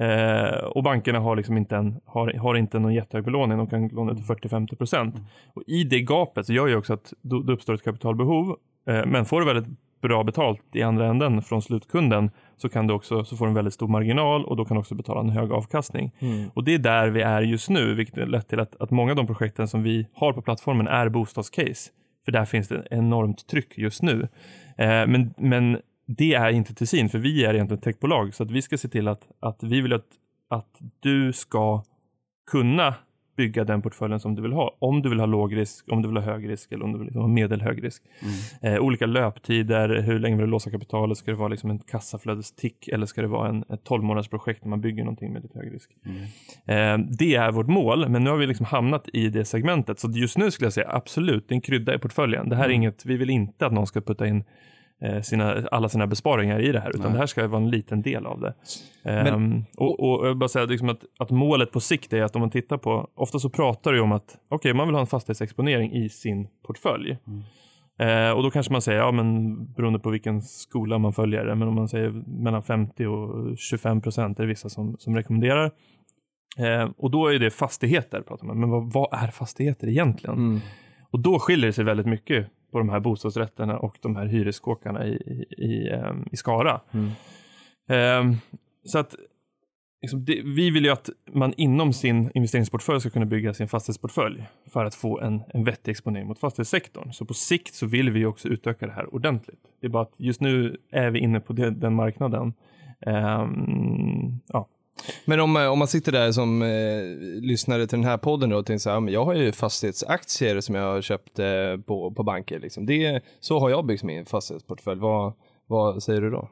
Eh, och bankerna har, liksom inte en, har, har inte någon jättehög belåning, de kan låna till 40-50 procent. Och I det gapet så gör ju också att då, då uppstår ett kapitalbehov, eh, men får du väldigt bra betalt i andra änden från slutkunden så kan du också så får du en väldigt stor marginal och då kan du också betala en hög avkastning. Och det är där vi är just nu, vilket har lett till att, att många av de projekten som vi har på plattformen är bostadscase. För där finns det enormt tryck just nu. Eh, men, men det är inte Tessin, för vi är egentligen ett techbolag, så att vi ska se till att, att vi vill att, att du ska kunna bygga den portföljen som du vill ha. Om du vill ha låg risk, om du vill ha hög risk eller om du vill liksom ha medelhög risk. Eh, olika löptider, hur länge vill du låsa kapitalet? Ska det vara liksom en kassaflödestick eller ska det vara en, ett 12 månaders projekt när man bygger någonting med lite hög risk? Eh, det är vårt mål, men nu har vi liksom hamnat i det segmentet. Så just nu skulle jag säga absolut, det är en krydda i portföljen. Det här är inget, vi vill inte att någon ska putta in sina, alla sina besparingar i det här, utan Nej. det här ska vara en liten del av det. Ehm, och, och jag vill bara säga liksom att, att målet på sikt är att om man tittar på, ofta så pratar du om att okej, man vill ha en fastighetsexponering i sin portfölj. Eh, och då kanske man säger, ja men beroende på vilken skola man följer, men om man säger mellan 50 och 25 procent är det vissa som, som rekommenderar. Eh, och då är det fastigheter, pratar man. men vad, vad är fastigheter egentligen? Mm. Och då skiljer det sig väldigt mycket på de här bostadsrätterna och de här hyreskåkarna i, i, i, ehm, Skara. Mm. Ehm, så att liksom det, vi vill ju att man inom sin investeringsportfölj ska kunna bygga sin fastighetsportfölj för att få en, en vettig exponering mot fastighetssektorn. Så på sikt så vill vi också utöka det här ordentligt. Det är bara att just nu är vi inne på det, den marknaden. Ehm, ja. Men om, eh, om man sitter där som eh, lyssnare till den här podden då och tänker så här, jag har ju fastighetsaktier som jag har köpt eh, på, på banker. Liksom. Det, så har jag byggt min fastighetsportfölj. Vad, vad säger du då?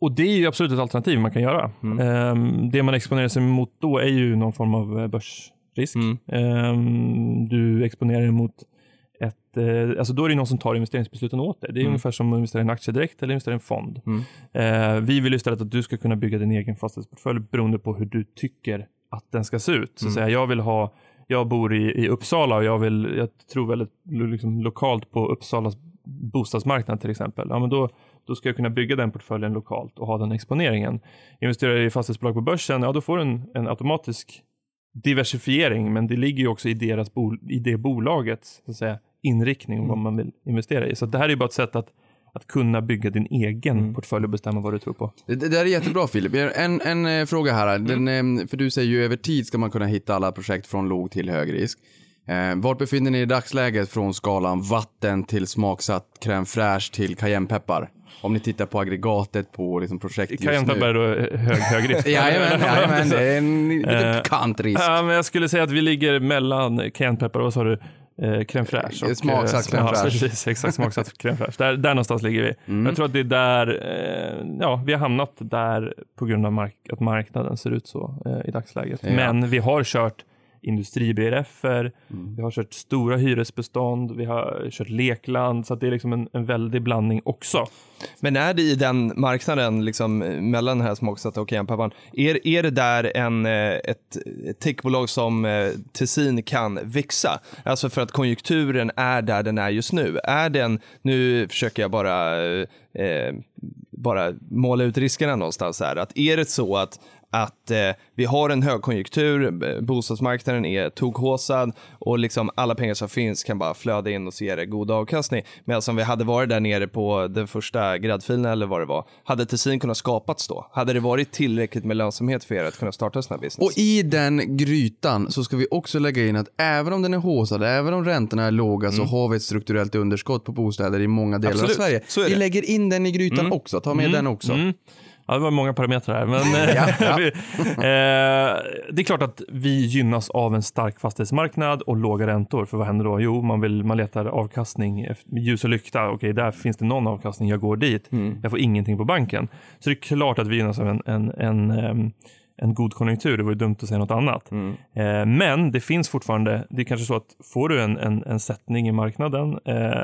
Och det är ju absolut ett alternativ man kan göra. Ehm, det man exponerar sig mot då är ju någon form av eh, börsrisk. Mm. Ehm, du exponerar dig mot ett, eh, alltså då är det någon som tar investeringsbesluten åt dig. Det är Mm. ungefär som att investera i en aktie direkt eller investera i en fond. Mm. Eh, vi vill istället att du ska kunna bygga din egen fastighetsportfölj beroende på hur du tycker att den ska se ut. Så att säga, jag vill ha jag bor i, i Uppsala och jag, vill, jag tror väldigt liksom, lokalt på Uppsalas bostadsmarknad till exempel. Ja, men då, då ska jag kunna bygga den portföljen lokalt och ha den exponeringen. Investerar jag i fastighetsbolag på börsen, ja då får du en, en automatisk diversifiering, men det ligger ju också i, deras i det bolagets så att säga, inriktning och vad man vill investera i. Så det här är ju bara ett sätt att att kunna bygga din egen Mm. portfölj och bestämma vad du tror på. Det, det där är jättebra Filip. En, en eh, fråga här. Den, eh, för du säger ju över tid ska man kunna hitta alla projekt från låg till hög risk. Eh, vart befinner ni i dagsläget från skalan vatten till smaksatt crème fraîche till cayennepeppar? Om ni tittar på aggregatet på liksom projekt just Cayennepeppar är nu. då hög, hög risk. Jajamän, jajamän, det är en Eh, pikant risk. Ja, men jag skulle säga att vi ligger mellan cayennepeppar och vad sa du? Eh, crème fraîche. och, Smaksatt eh, crème ja, fraîche. Precis, exakt. Smaksatt crème fraîche. Där, där någonstans ligger vi. Mm. Jag tror att det är där, eh, ja, vi har hamnat där på grund av mark att marknaden ser ut så eh, i dagsläget. Ja. Men vi har kört industri-BRF-er, Mm. vi har kört stora hyresbestånd, vi har kört lekland, så att det är liksom en, en väldig blandning också. Men är det i den marknaden, liksom, mellan den här smaksatta och cayennepepparen, är, är det där en, eh, ett, ett techbolag som eh, Tessin kan växa? Alltså för att konjunkturen är där den är just nu. Är den, nu försöker jag bara, eh, bara måla ut riskerna någonstans här, att är det så att att eh, vi har en högkonjunktur, eh, bostadsmarknaden är tokhåsad och liksom alla pengar som finns kan bara flöda in och se det god avkastning. Medan om vi hade varit där nere på den första gräddfilen eller vad det var, hade Tessin kunnat skapats då? Hade det varit tillräckligt med lönsamhet för er att kunna starta en sån här business? Och i den grytan så ska vi också lägga in att även om den är håsad, även om räntorna är låga så har vi ett strukturellt underskott på bostäder i många delar Absolut, av Sverige. Vi lägger in den i grytan också, ta med den också. Mm. Ja, det var många parametrar här. Men eh, Ja, ja. eh, det är klart att vi gynnas av en stark fastighetsmarknad och låga räntor. För vad händer då? Jo, man, vill, man letar avkastning ljus och lykta. Okej, där finns det någon avkastning. Jag går dit. Jag får ingenting på banken. Så det är klart att vi gynnas av en, en, en, en god konjunktur. Det vore dumt att säga något annat. Eh, men det finns fortfarande, det är kanske så att får du en, en, en sättning i marknaden,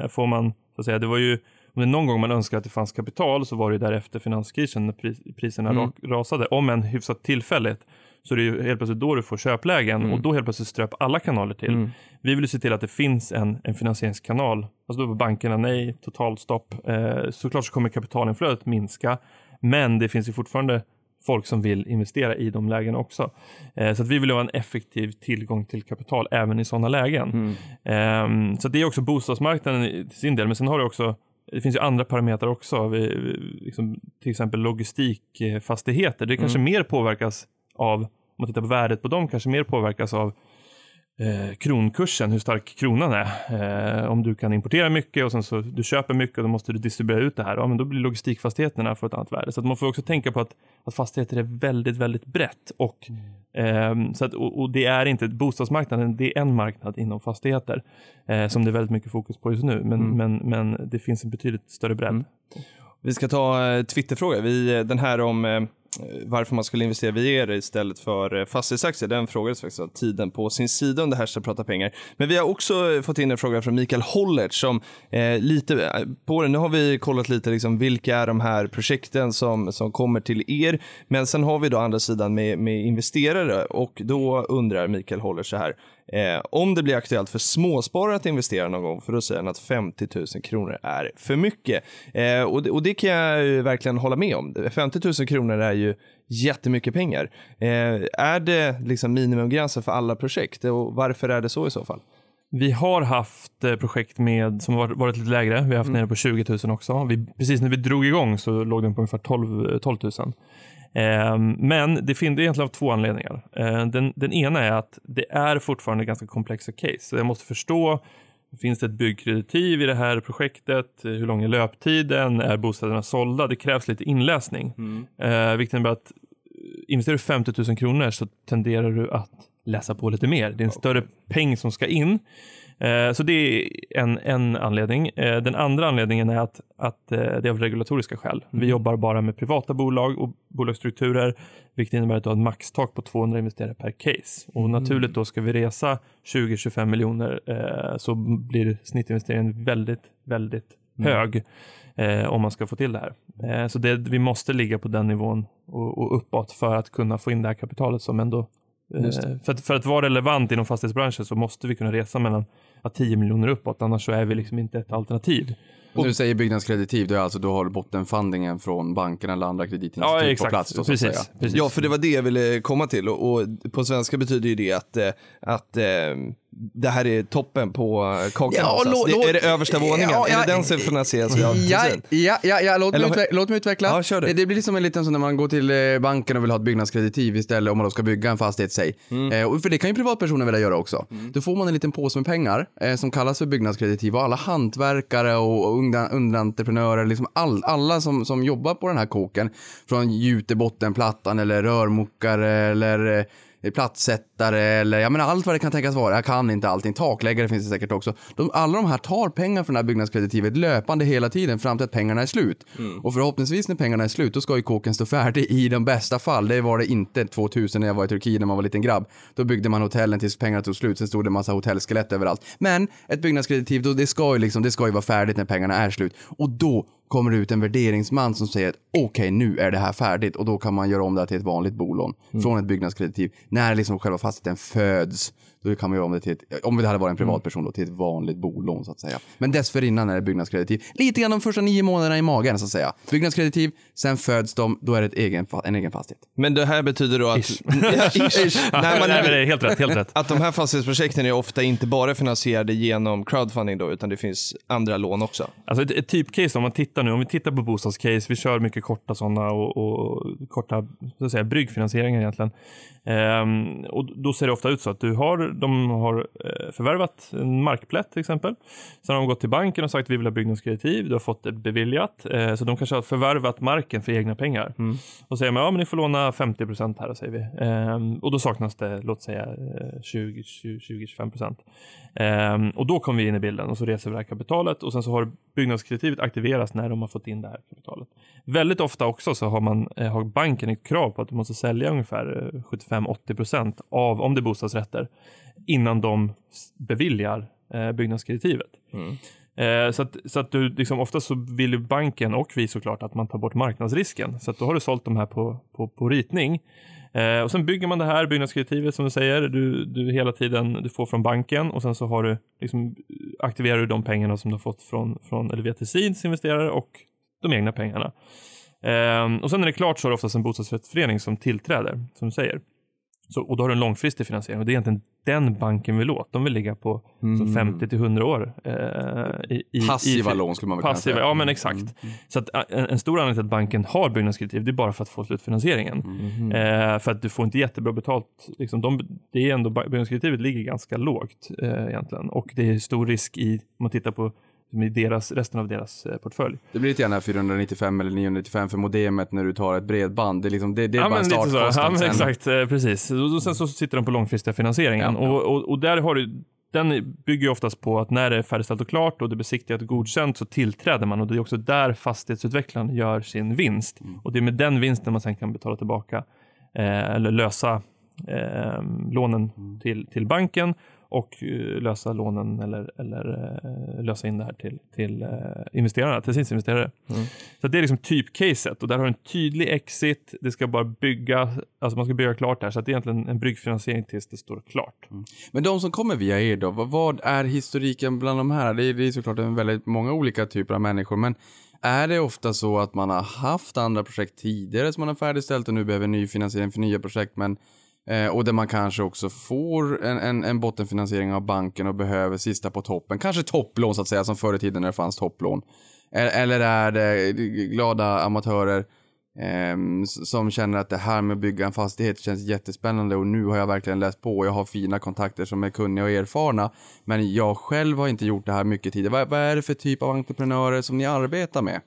får man, så att säga, det var ju om det är någon gång man önskar att det fanns kapital så var det därefter finanskrisen när pris, priserna Mm. ra, rasade. Om än hyfsat tillfälligt så det är ju helt plötsligt då du får köplägen Mm. och då helt plötsligt ströp alla kanaler till. Vi vill ju se till att det finns en, en finansieringskanal. Alltså då var bankerna nej, totalstopp. Eh, såklart så kommer kapitalinflödet minska, men det finns ju fortfarande folk som vill investera i de lägena också. Eh, så att vi vill ha en effektiv tillgång till kapital även i sådana lägen. Ehm, så det är också bostadsmarknaden i- till sin del, men sen har du också det finns ju andra parametrar också, vi, vi, liksom, till exempel logistikfastigheter. Det kanske mer påverkas av, om man tittar på värdet på dem, kanske mer påverkas av eh, kronkursen, hur stark kronan är. Eh, om du kan importera mycket och sen så du köper mycket och då måste du distribuera ut det här. Ja, men då blir logistikfastigheterna för ett annat värde. Så man får också tänka på att, att fastigheter är väldigt, väldigt brett. Och, ehm, så att, och, och det är inte bostadsmarknaden, det är en marknad inom fastigheter eh, som det är väldigt mycket fokus på just nu. Men, men, men det finns en betydligt större bredd. Vi ska ta eh, Twitterfråga. Vi, eh, den här om eh, Eh, varför man skulle investera via er istället för eh, fastighetsaktier. Den frågades faktiskt av tiden på sin sida under hashtag prata pengar. Men vi har också eh, fått in en fråga från Mikael Hollert som eh, lite på det. Nu har vi kollat lite liksom vilka är de här projekten som, som kommer till er. Men sen har vi då andra sidan med, med investerare och då undrar Mikael Hollert så här. Eh, om det blir aktuellt för småsparare att investera någon gång, för då säger han att 50 000 kronor är för mycket. Eh, och, det, och det kan jag verkligen hålla med om. 50 000 kronor är ju jättemycket pengar. Eh, är det liksom minimumgränsen för alla projekt och varför är det så i så fall? Vi har haft eh, projekt med, som har varit, lite lägre. Vi har haft nere på 20 000 också. Vi, precis när vi drog igång så låg den på ungefär 12, 12 000. Ehm, men det finns egentligen av två anledningar. Eh, den, den ena är att det är fortfarande ganska komplexa case. Så jag måste förstå, finns det ett byggkreditiv i det här projektet? Eh, Hur lång är löptiden? Är bostäderna sålda? Det krävs lite inläsning. Eh, vilket innebär att investerar du 50 000 kronor så tenderar du att läsa på lite mer. Det är en större peng som ska in. Eh, Så det är en, en anledning. Eh, Den andra anledningen är att, att eh, det är av regulatoriska skäl. Vi jobbar bara med privata bolag och bolagsstrukturer, vilket innebär att du har ett maxtak på 200 investerare per case. Och naturligt då ska vi resa 20-25 miljoner så blir snittinvesteringen väldigt, väldigt hög eh, om man ska få till det här. Så det, vi måste ligga på den nivån och, och uppåt för att kunna få in det här kapitalet som ändå För att, för att vara relevant inom fastighetsbranschen så måste vi kunna resa mellan ja, 10 miljoner uppåt, annars så är vi liksom inte ett alternativ. Och du säger byggnadskreditiv, då är alltså då har du bottenfundingen från bankerna eller andra kreditinstitut på plats då, säga. precis. Ja, för det var det jag ville komma till och, och på svenska betyder ju det att, eh, att eh, det här är toppen på eh, kakan Ja, någonstans. lå- det, är det översta våningen? Ja, ja, är det den som finansieras via Ja, ja, ja, ja låt, mig Eller- utveckla, låt mig utveckla. Ja, kör du. det. det blir som en liten sån när man går till eh, banken och vill ha ett byggnadskreditiv istället om man då ska bygga en fastighet, säg. Mm. Eh, för det kan ju privatpersoner vilja göra också. Då får man en liten påse med pengar eh, som kallas för byggnadskreditiv och alla hantverkare och, underentreprenörer, liksom all, alla som, som jobbar på den här kåken, från gjutebottenplattan eller rörmokare eller eh, plattsättare eller jag menar allt vad det kan tänkas vara. Jag kan inte allting. Takläggare finns det säkert också. De, alla de här tar pengar från det här byggnadskreditivet löpande hela tiden fram till att pengarna är slut. Och förhoppningsvis när pengarna är slut, då ska ju kåken stå färdig i de bästa fall. Det var det inte 2000 när jag var i Turkiet när man var liten grabb. Då byggde man hotellen tills pengarna tog slut. Sen stod det en massa hotellskelett överallt. Men ett byggnadskreditiv, då, det, ska ju liksom, det ska ju vara färdigt när pengarna är slut. Och då kommer det ut en värderingsman som säger att okej, nu är det här färdigt och då kan man göra om det här till ett vanligt bolån från ett byggnadskreditiv. När liksom själva fastigheten föds, då kan man göra om det till ett, om det hade varit en privatperson då, till ett vanligt bolån så att säga. Men dessförinnan är det byggnadskreditiv. Lite grann de första nio månaderna i magen så att säga. Byggnadskreditiv, sen föds de, då är det ett egen, en egen fastighet. Men det här betyder då att... Ish. Nej, helt rätt, helt rätt. Att de här fastighetsprojekten är ofta inte bara finansierade genom crowdfunding då, utan det finns andra lån också. Alltså ett, ett typcase om man tittar nu, om vi tittar på bostadscase, vi kör mycket korta sådana och, och korta så att säga, bryggfinansieringar egentligen. Ehm, och då ser det ofta ut så att du har, de har eh, förvärvat en markplätt till exempel. Sen har de gått till banken och sagt att vi vill ha byggnadskreditiv, du har fått det beviljat. Eh, så de kanske har förvärvat marken för egna pengar. Och säger man, ja men ni får låna 50 procent här, säger vi. Ehm, och då saknas det, låt säga eh, 20-25 procent. Ehm, och då kommer vi in i bilden och så reser vi det här kapitalet och sen så har byggnadskreditivet aktiverats när de har fått in det här kapitalet. Väldigt ofta också så har, man, eh, har banken ett krav på att du måste sälja ungefär eh, 75-80% av, om det är bostadsrätter, innan de beviljar eh, byggnadskreditivet. Eh, så att, så att du, liksom, ofta så vill ju banken och vi såklart att man tar bort marknadsrisken. Så att då har du sålt de här på, på, på ritning. Eh, och sen bygger man det här byggnadskreditivet som du säger, du, du hela tiden du får från banken och sen så har du, liksom, aktiverar du de pengarna som du har fått från, från eller via Tessins investerare och de egna pengarna. Eh, och sen när det är klart så är det oftast en bostadsrättsförening som tillträder, som du säger. Så, och då har du en långfristig finansiering och det är egentligen den banken vill åt. De vill ligga på så 50 till 100 år. Eh, i, Passiva i, lån skulle man väl kunna Passiva, säga. ja men exakt. Så att, eh, en, en stor anledning till att banken har byggnadskreditiv, det är bara för att få slutfinansieringen. Eh, för att du får inte jättebra betalt. Liksom, de, det är ändå, byggnadskreditivet ligger ganska lågt eh, egentligen. Och det är stor risk i, om man tittar på i deras, resten av deras eh, portfölj. Det blir lite gärna 495 eller 995 för modemet när du tar ett bredband. Det är, liksom, det, det är Ja bara men en lite så. startkostnad. Ja, exakt, eh, precis. Och och sen så sitter de på långfristiga finansieringen. Ja, ja. Och, och, och där har du, den bygger ju oftast på att när det är färdigställt och klart och det är besiktigat och godkänt så tillträder man och det är också där fastighetsutvecklaren gör sin vinst. Mm. Och det är med den vinsten man sen kan betala tillbaka eh, eller lösa eh, lånen Mm. till, till banken och eh, lösa lånen eller, eller eh, lösa in det här till, till eh, investerarna, till sin investerare. Så det är liksom typcaset och där har du en tydlig exit. Det ska bara bygga, alltså man ska bygga klart där så att det är egentligen en bryggfinansiering tills det står klart. Men de som kommer via er då, vad, vad är historiken bland de här? Det är, det är såklart en väldigt många olika typer av människor, men är det ofta så att man har haft andra projekt tidigare som man har färdigställt och nu behöver ny finansiering för nya projekt, men eh, och där man kanske också får en, en, en bottenfinansiering av banken och behöver sista på toppen, kanske topplån så att säga, som förr i tiden när det fanns topplån. Eller, eller är det glada amatörer eh, som känner att det här med att bygga en fastighet känns jättespännande och nu har jag verkligen läst på och jag har fina kontakter som är kunniga och erfarna. Men jag själv har inte gjort det här mycket tidigare. Vad, vad är det för typ av entreprenörer som ni arbetar med?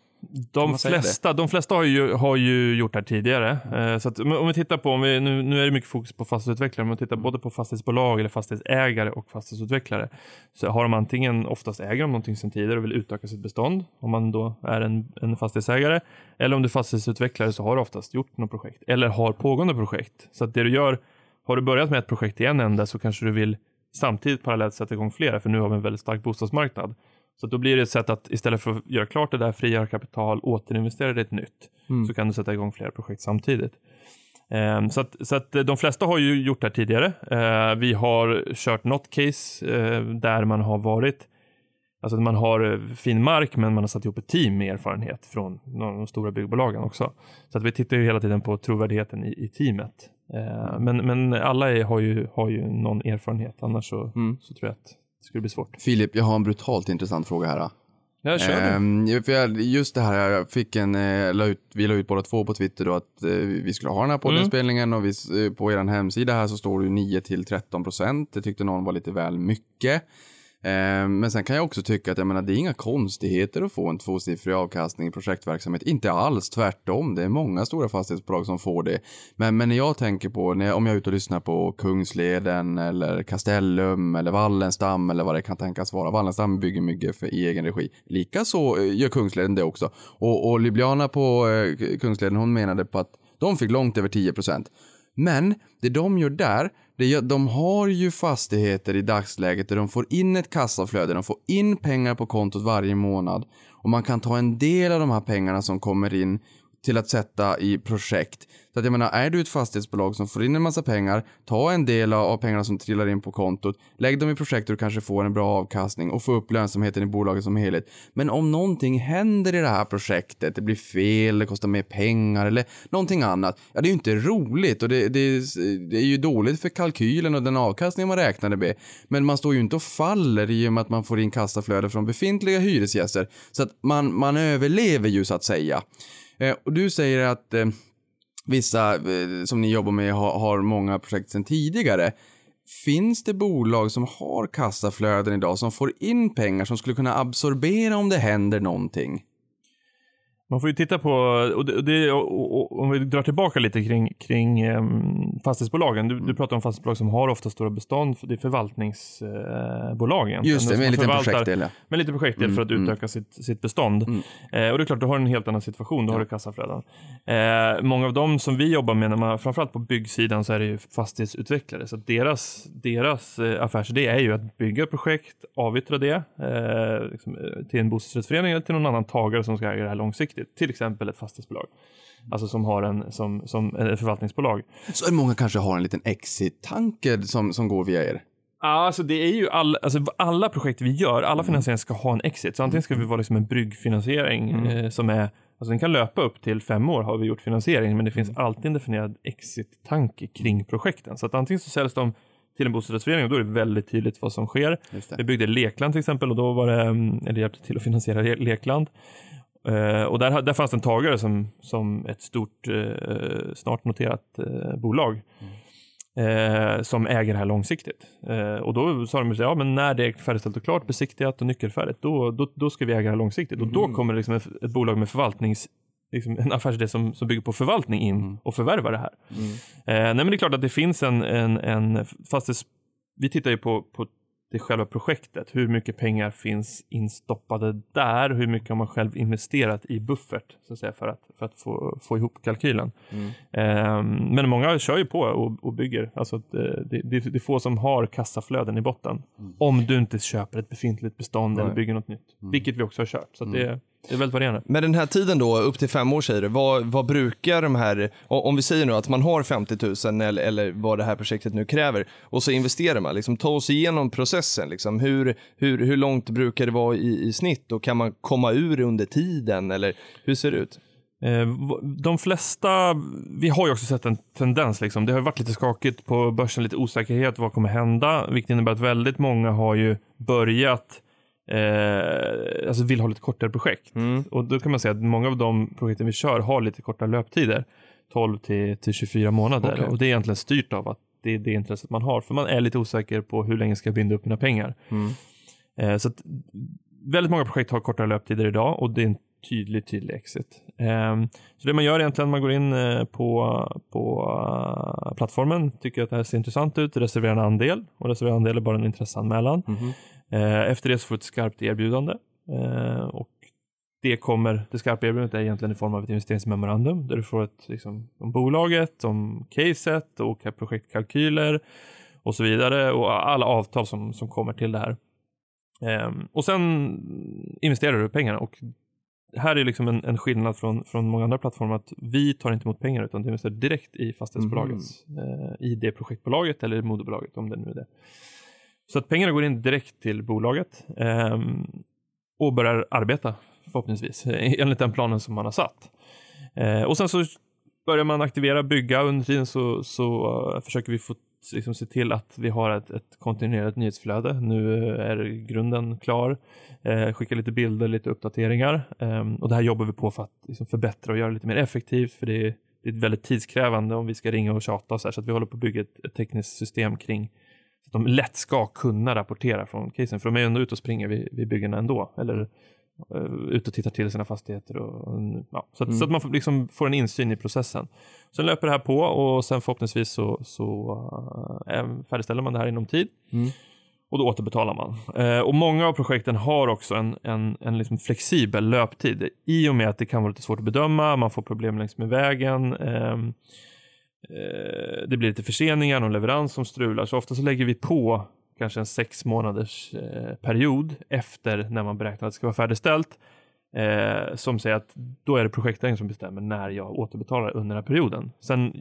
De flesta, de flesta har ju, har ju gjort det här tidigare. Eh, så att, om vi tittar på, om vi, nu, nu är det mycket fokus på fastighetsutvecklare, men om vi tittar både på fastighetsbolag eller fastighetsägare och fastighetsutvecklare så har de antingen, oftast äger de någonting sedan tidigare och vill utöka sitt bestånd, om man då är en, en fastighetsägare. Eller om du är fastighetsutvecklare så har du oftast gjort något projekt eller har pågående projekt. Så att det du gör, har du börjat med ett projekt i en ända så kanske du vill samtidigt parallellt sätta igång flera, för nu har vi en väldigt stark bostadsmarknad. Så då blir det ett sätt att istället för att göra klart det där, frigöra kapital, återinvestera det i ett nytt, så kan du sätta igång flera projekt samtidigt. Ehm, Så att, så att eh, de flesta har ju gjort det här tidigare. Eh, Vi har kört något case eh, där man har varit Alltså att man har fin mark men man har satt ihop ett team med erfarenhet från de stora byggbolagen också. Så att vi tittar ju hela tiden på trovärdigheten i, i teamet. Men, men alla är, har, ju, har ju någon erfarenhet, annars så, Mm. så tror jag att det skulle bli svårt. Filip, jag har en brutalt intressant fråga här. Ja, kör du. Ehm, just det här, jag fick en, eh, la ut, vi la ut båda två på Twitter då att eh, vi skulle ha den här poddinspelningen och vi, eh, på er hemsida här så står det ju 9 till 13 procent. Det tyckte någon var lite väl mycket. Eh, men sen kan jag också tycka att jag menar, det är inga konstigheter att få en tvåsiffrig avkastning i projektverksamhet. Inte alls, tvärtom. Det är många stora fastighetsbolag som får det. Men, men när jag tänker på, när jag, om jag är ute och lyssnar på Kungsleden eller Castellum eller Wallenstam eller vad det kan tänkas vara. Wallenstam bygger mycket för, i egen regi. Likaså eh, gör Kungsleden det också. Och, och Ljubljana på eh, Kungsleden, hon menade på att de fick långt över 10 procent. Men det de gör där, det de har ju fastigheter i dagsläget där de får in ett kassaflöde, de får in pengar på kontot varje månad. Och man kan ta en del av de här pengarna som kommer in till att sätta i projekt. Så att jag menar, är du ett fastighetsbolag som får in en massa pengar, ta en del av pengarna som trillar in på kontot, lägg dem i projekt och du kanske får en bra avkastning och få upp lönsamheten i bolaget som helhet. Men om någonting händer i det här projektet, det blir fel, det kostar mer pengar eller någonting annat, ja det är ju inte roligt och det, det, det är ju dåligt för kalkylen och den avkastning man räknade med. Men man står ju inte och faller i och med att man får in kassaflöde från befintliga hyresgäster. Så att man, man överlever ju så att säga. Eh, och du säger att eh, vissa eh, som ni jobbar med har, har många projekt sedan tidigare. Finns det bolag som har kassaflöden idag som får in pengar som skulle kunna absorbera om det händer någonting? Man får ju titta på, och det, och det, och, om vi drar tillbaka lite kring, kring um, fastighetsbolagen. Du, Mm. du pratar om fastighetsbolag som har ofta stora bestånd. för Det är förvaltningsbolag egentligen. Just det, De med en liten projektdel. ja. med lite projektdel Mm, för att mm. utöka sitt, sitt bestånd. Mm. Eh, och det är klart, du har en helt annan situation. Då har du kassaflöden. Eh, många av dem som vi jobbar med, när man, framförallt på byggsidan, så är det ju fastighetsutvecklare. Så deras, deras eh, affärsidé är ju att bygga projekt, avyttra det eh, liksom, eh, till en bostadsrättsförening eller till någon annan tagare som ska äga det här långsiktigt. Till exempel ett fastighetsbolag. Alltså som har en som, som ett förvaltningsbolag. Så många kanske har en liten exit-tanke som, som går via er. Ja, alltså det är ju all, alltså alla projekt vi gör, alla finansieringar ska ha en exit. Så antingen ska vi vara liksom en bryggfinansiering eh, som är, alltså den kan löpa upp till fem år har vi gjort finansiering, men det finns alltid en definierad exit-tanke kring projekten. Så att antingen så säljs de till en bostadsrättsförening och då är det väldigt tydligt vad som sker. Vi byggde Lekland till exempel och då var det, mm, eller hjälpte till att finansiera Le- Lekland. Eh, och där, där fanns en tagare som, som ett stort, eh, snart noterat eh, bolag eh, som äger det här långsiktigt. Och då sa de, ja men när det är färdigställt och klart, besiktigat och nyckelfärdigt, då, då, då ska vi äga det här långsiktigt. Och då kommer det liksom ett, ett bolag med förvaltnings Liksom en affärsidé som, som bygger på förvaltning in och förvärvar det här. Eh, nej men det är klart att det finns en, en, en fastighets... Vi tittar ju på, på det själva projektet. Hur mycket pengar finns instoppade där? Hur mycket har man själv investerat i buffert så att säga, för att, för att få, få ihop kalkylen? Eh, men många kör ju på och, och bygger. Alltså, eh, det, det, det är få som har kassaflöden i botten. Om du inte köper ett befintligt bestånd eller bygger något nytt. Vilket vi också har kört. Så det, det är väldigt varierande. Men den här tiden då, upp till fem år säger du, vad, vad brukar de här, om vi säger nu att man har 50 000 eller, eller vad det här projektet nu kräver och så investerar man, liksom, ta oss igenom processen. Liksom. Hur, hur, hur långt brukar det vara i, i snitt och kan man komma ur under tiden eller hur ser det ut? Eh, De flesta, vi har ju också sett en tendens, liksom. det har varit lite skakigt på börsen, lite osäkerhet, vad kommer hända? Vilket innebär att väldigt många har ju börjat, eh, alltså vill ha lite kortare projekt. Och då kan man säga att många av de projekten vi kör har lite kortare löptider, 12 till, till 24 månader. Okej. Och det är egentligen styrt av att det är det intresset man har, för man är lite osäker på hur länge ska jag binda upp mina pengar. Eh, så att väldigt många projekt har kortare löptider idag och det är en tydlig, tydlig exit. Eh, så det man gör egentligen, man går in eh, på, på eh, plattformen, tycker att det här ser intressant ut, reserverar en andel och reserverar en andel är bara en intresseanmälan. Eh, efter det så får du ett skarpt erbjudande eh, och det kommer, det skarpa erbjudandet är egentligen i form av ett investeringsmemorandum där du får ett, liksom, om bolaget, om caset och projektkalkyler och så vidare och alla avtal som, som kommer till det här. Ehm, och sen investerar du pengarna och här är liksom en, en skillnad från, från många andra plattformar att vi tar inte emot pengar utan du investerar direkt i fastighetsbolaget, eh, i det projektbolaget eller i moderbolaget om det nu är det. Så att pengarna går in direkt till bolaget eh, och börjar arbeta förhoppningsvis enligt den planen som man har satt. Eh, och sen så börjar man aktivera, bygga under tiden så, så eh, försöker vi få liksom, se till att vi har ett, ett kontinuerligt nyhetsflöde. Nu eh, är grunden klar. Eh, skicka lite bilder, lite uppdateringar. Eh, och det här jobbar vi på för att liksom, förbättra och göra det lite mer effektivt. För det är, det är väldigt tidskrävande om vi ska ringa och tjata och så, här, så att vi håller på att bygga ett, ett tekniskt system kring så att de lätt ska kunna rapportera från casen. För de är ändå ute och springer vid, vid byggena ändå. Eller uh, ute och tittar till sina fastigheter. Och, ja, så, att, Mm. så att man får, liksom får en insyn i processen. Sen löper det här på och sen förhoppningsvis så, så uh, färdigställer man det här inom tid. Mm. Och då återbetalar man. Eh, och många av projekten har också en, en, en liksom flexibel löptid. I och med att det kan vara lite svårt att bedöma, man får problem längs med vägen. ehm, eh, det blir lite förseningar, någon leverans som strular. Så ofta så lägger vi på kanske en sex månaders eh, period efter när man beräknar att det ska vara färdigställt. Eh, som säger att då är det projektägaren som bestämmer när jag återbetalar under den här perioden. Sen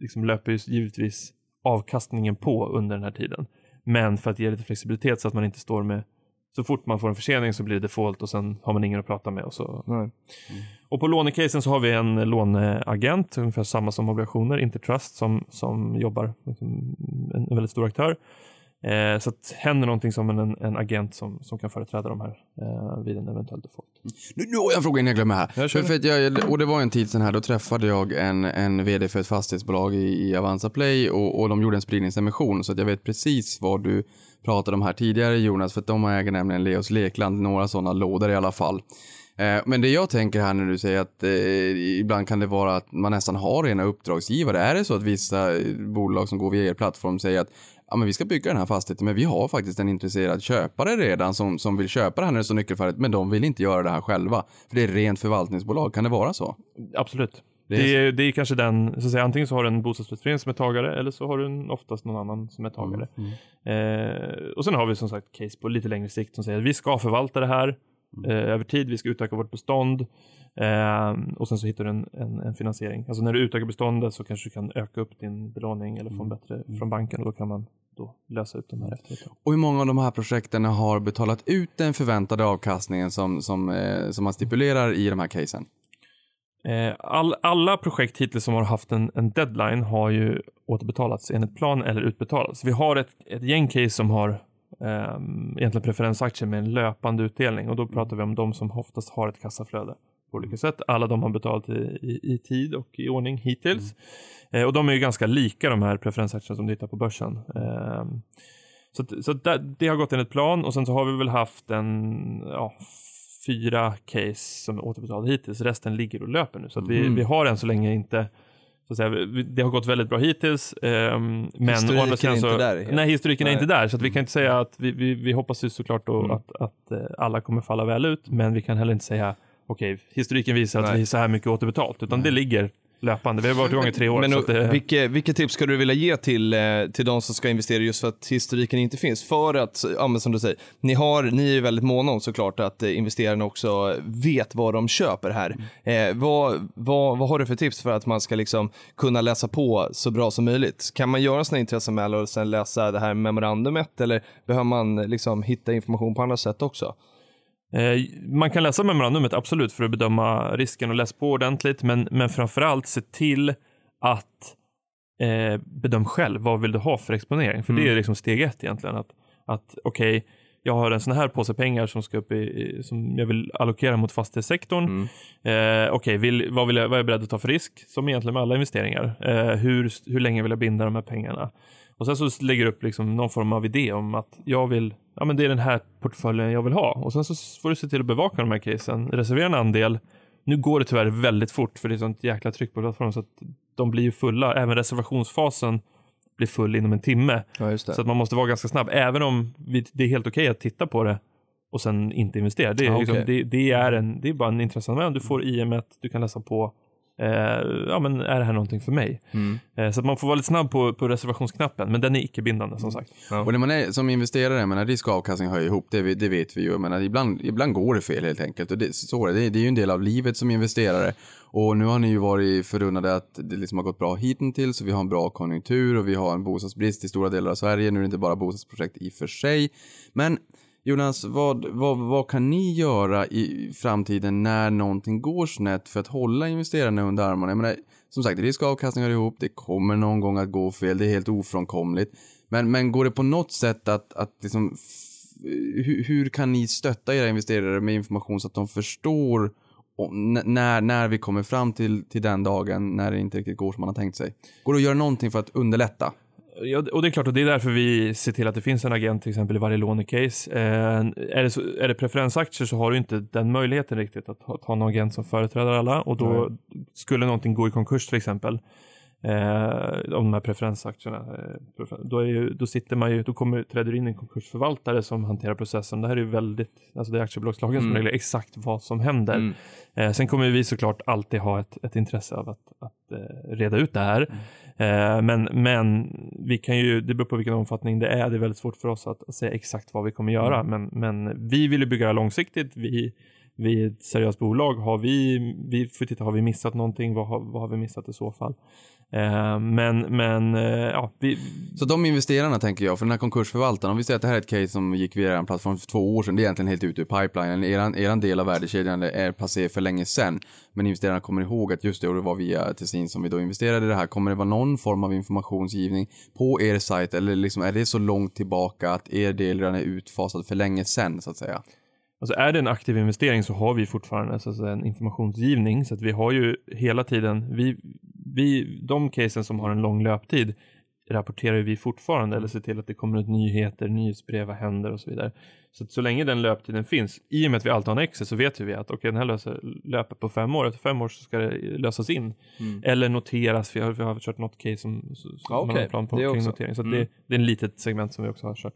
liksom löper ju givetvis avkastningen på under den här tiden. Men för att ge lite flexibilitet så att man inte står med så fort man får en försening så blir det default och sen har man ingen att prata med. Och, så. Nej. och på lånecasen så har vi en låneagent, ungefär samma som obligationer, Intertrust, som, som jobbar, liksom, en, en väldigt stor aktör. Eh, så att händer någonting som en, en agent som, som kan företräda de här eh, vid en eventuell default. Nu, nu har jag en fråga innan jag glömmer här. Jag för att jag, och det var en tid sedan här, då träffade jag en, en vd för ett fastighetsbolag i, i Avanza Play och, och de gjorde en spridningsemission så att jag vet precis vad du pratade om här tidigare Jonas, för att de äger nämligen Leos Lekland, några sådana lådor i alla fall. Eh, men det jag tänker här när du säger att eh, ibland kan det vara att man nästan har rena uppdragsgivare. Är det så att vissa eh, bolag som går via er plattform säger att ja, men vi ska bygga den här fastigheten, men vi har faktiskt en intresserad köpare redan som, som vill köpa det här när det står nyckelfärdigt, men de vill inte göra det här själva. För det är rent förvaltningsbolag, kan det vara så? Absolut. Det Det är det är, kanske den, så att säga, antingen så har du en bostadsrättsförening som är tagare eller så har du en, oftast någon annan som är tagare. Eh, och sen har vi som sagt case på lite längre sikt som säger att vi ska förvalta det här eh, över tid, vi ska utöka vårt bestånd eh, och sen så hittar du en, en, en finansiering. Alltså när du utökar beståndet så kanske du kan öka upp din belåning eller få en bättre från banken och då kan man då lösa ut de här efteråt. Och hur många av de här projekten har betalat ut den förväntade avkastningen som, som, eh, som man stipulerar i de här casen? Eh, All, alla projekt hittills som har haft en, en deadline har ju återbetalats enligt plan eller utbetalats. Vi har ett, ett gäng case som har um, egentligen preferensaktier med en löpande utdelning och då pratar vi om de som oftast har ett kassaflöde på olika sätt. Alla de har betalat i, i, i tid och i ordning hittills. Eh, och de är ju ganska lika de här preferensaktierna som du hittar på börsen. Ehm, så att- så att det har gått enligt plan och sen så har vi väl haft en ja, fyra case som är återbetalade hittills. Resten ligger och löper nu. Så att vi, Mm. vi har än så länge inte så att säga, det har gått väldigt bra hittills. ehm, men Historiken å andra sidan är så, inte där. Nej, historiken Nej. är inte där. Så att vi kan inte säga att vi, vi, vi hoppas ju såklart Mm. att, att eh, alla kommer falla väl ut. Men vi kan heller inte säga okej, historiken visar att Nej. vi är så här mycket återbetalt. Utan det ligger löpande. Vi har varit igång i tre år. Men så det, vilka, vilka tips skulle du vilja ge till, eh, till de som ska investera just för att historiken inte finns? För att, ja, som du säger, ni, har, ni är ju väldigt måna om såklart att eh, investerarna också vet vad de köper här. Eh, vad, vad, vad har du för tips för att man ska liksom kunna läsa på så bra som möjligt? Kan man göra sina intresseanmälningar och sen läsa det här memorandumet eller behöver man liksom hitta information på andra sätt också? Eh, man kan läsa memorandumet, absolut, för att bedöma risken och läsa på ordentligt. Men, men framförallt se till att eh, bedöm själv, vad vill du ha för exponering? För det är liksom steg ett egentligen. Att, att okej, jag har en sån här påse pengar som, ska upp i, som jag vill allokera mot fastighetssektorn. Eh, okej, vill, vad, vill jag, vad är jag beredd att ta för risk? Som egentligen med alla investeringar. Eh, hur, hur länge vill jag binda de här pengarna? Och sen så lägger du upp liksom någon form av idé om att jag vill, ja men det är den här portföljen jag vill ha. Och sen så får du se till att bevaka de här casen, reservera en andel. Nu går det tyvärr väldigt fort för det är sånt jäkla tryck på plattformen så att de blir ju fulla. Även reservationsfasen blir full inom en timme. Ja. Så att man måste vara ganska snabb, även om vi, det är helt okej att titta på det och sen inte investera. Det är, Ja, liksom, okej. det, det är, en, det är bara en intresseanmälan. Du får IM1, du kan läsa på. Eh, ja, men är det här någonting för mig? Mm. Eh, så att man får vara lite snabb på, på reservationsknappen, men den är icke-bindande som sagt. Och när man är som investerare, jag menar, risk och avkastning hör ihop, det, det vet vi ju. Jag menar, ibland, ibland går det fel helt enkelt. Och det, så är det, det är ju en del av livet som investerare. Och nu har ni ju varit förunnade att det liksom har gått bra hittills och vi har en bra konjunktur och vi har en bostadsbrist i stora delar av Sverige. Nu är det inte bara bostadsprojekt i och för sig. Men Jonas, vad, vad, vad kan ni göra i framtiden när någonting går snett för att hålla investerarna under armarna? Jag menar, som sagt, riskavkastning hör ihop, det kommer någon gång att gå fel, det är helt ofrånkomligt. Men, men går det på något sätt att, att liksom, hur, hur kan ni stötta era investerare med information så att de förstår när, när vi kommer fram till, till den dagen när det inte riktigt går som man har tänkt sig? Går det att göra någonting för att underlätta? Ja, och det är klart, och det är därför vi ser till att det finns en agent till exempel i varje lånecase. Eh, är, det så, är det preferensaktier så har du inte den möjligheten riktigt att ha, att ha en agent som företräder alla och då skulle någonting gå i konkurs till exempel. Eh, om de här preferensaktierna. Eh, då, är ju, då sitter man ju, då kommer, träder in en konkursförvaltare som hanterar processen. Det här är ju väldigt, alltså det är aktiebolagslagen som Mm. reglerar exakt vad som händer. Mm. Eh, sen kommer vi såklart alltid ha ett, ett intresse av att, att eh, reda ut det här. Eh, men, men vi kan ju, det beror på vilken omfattning det är. Det är väldigt svårt för oss att, säga exakt vad vi kommer göra. Men, men vi vill ju bygga det här långsiktigt. Vi, vi är ett seriöst bolag. Har vi, vi får titta, har vi missat någonting? Vad har, vad har vi missat i så fall? Eh, men men eh, ja, vi, Så de investerarna tänker jag, för den här konkursförvaltaren, om vi säger att det här är ett case som gick via er plattform för två år sedan, det är egentligen helt ute ur pipelinen, eran, eran del av värdekedjan är passé för länge sedan, men investerarna kommer ihåg att just det, och det var via Tessin som vi då investerade i det här, kommer det vara någon form av informationsgivning på er sajt, eller liksom är det så långt tillbaka att er del redan är utfasad för länge sedan, så att säga? Alltså är det en aktiv investering så har vi fortfarande så att säga, en informationsgivning. Så att vi har ju hela tiden, vi, vi, de casen som har en lång löptid rapporterar vi fortfarande eller ser till att det kommer ut nyheter, nyhetsbrev, vad händer och så vidare. Så så länge den löptiden finns, i och med att vi alltid har en exit så vet vi att okej den här löser, löper på fem år, efter fem år så ska det lösas in. Eller noteras, vi har, vi har kört något case som, som Ja, man har plan på Det kring också. notering. Så Mm. det, det är en litet segment som vi också har kört.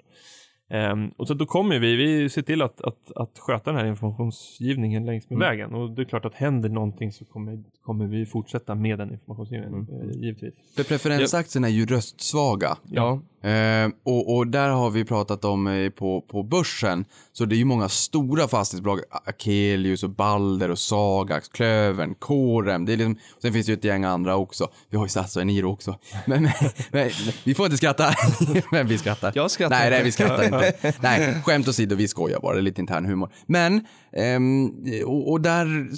Ehm, och så då kommer vi, vi ser till att, att, att sköta den här informationsgivningen längs med Mm. vägen. Och det är klart att händer någonting så kommer, kommer vi fortsätta med den informationsgivningen, Mm. eh, givetvis. För preferensaktierna är ju röstsvaga. Ja. Eh, och, och där har vi pratat om eh, på, på börsen, så det är ju många stora fastighetsbolag, Akelius och Balder och Sagax, Klövern, Corem, det är liksom, sen finns det ju ett gäng andra också. Vi har ju Sats och Eniro också. Men, men, men vi får inte skratta. men vi skrattar. Jag skrattar Nej, nej, inte. vi skrattar inte. nej, skämt åsido, vi skojar bara, det är lite intern humor. Men, ehm, och, och där,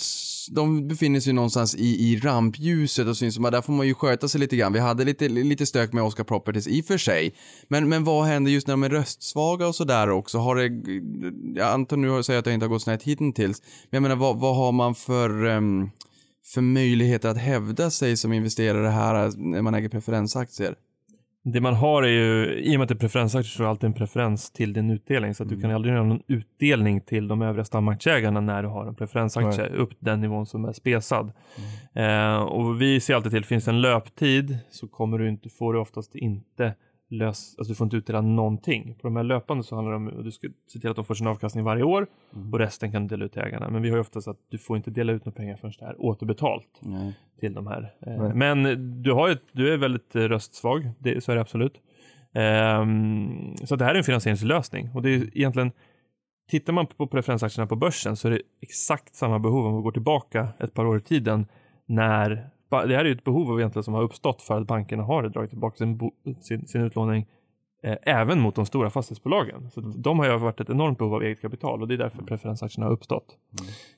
de befinner sig ju någonstans i, i rampljuset och syns som där får man ju sköta sig lite grann. Vi hade lite, lite stök med Oscar Properties i och för sig. Men, men vad händer just när de är röstsvaga och sådär också? Har det, jag antar nu att det inte har gått snett hittills. Men jag menar, vad, vad har man för, ehm, för möjligheter att hävda sig som investerare här när man äger preferensaktier? Det man har är ju, i och med att det är preferensaktier så är det alltid en preferens till din utdelning. Så att du kan aldrig göra någon utdelning till de övriga stamaktieägarna när du har en preferensaktie upp den nivån som är spesad. Eh, och vi ser alltid till, finns det en löptid så kommer du inte, får du oftast inte lös, alltså du får inte utdela någonting. På de här löpande så handlar det om att du ska se till att de får sin avkastning varje år och resten kan du dela ut till ägarna. Men vi har ju oftast att du får inte dela ut några pengar förrän det är återbetalt Nej. till de här. Eh, Men du, har ett- du är väldigt eh, röstsvag, det, så är det absolut. Ehm, så det här är en finansieringslösning och det är egentligen Tittar man på preferensaktierna på börsen så är det exakt samma behov om vi går tillbaka ett par år i tiden när det här är ju ett behov egentligen som har uppstått för att bankerna har dragit tillbaka sin, sin, sin utlåning eh, även mot de stora fastighetsbolagen. Så att de har ju varit ett enormt behov av eget kapital och det är därför preferensaktierna har uppstått.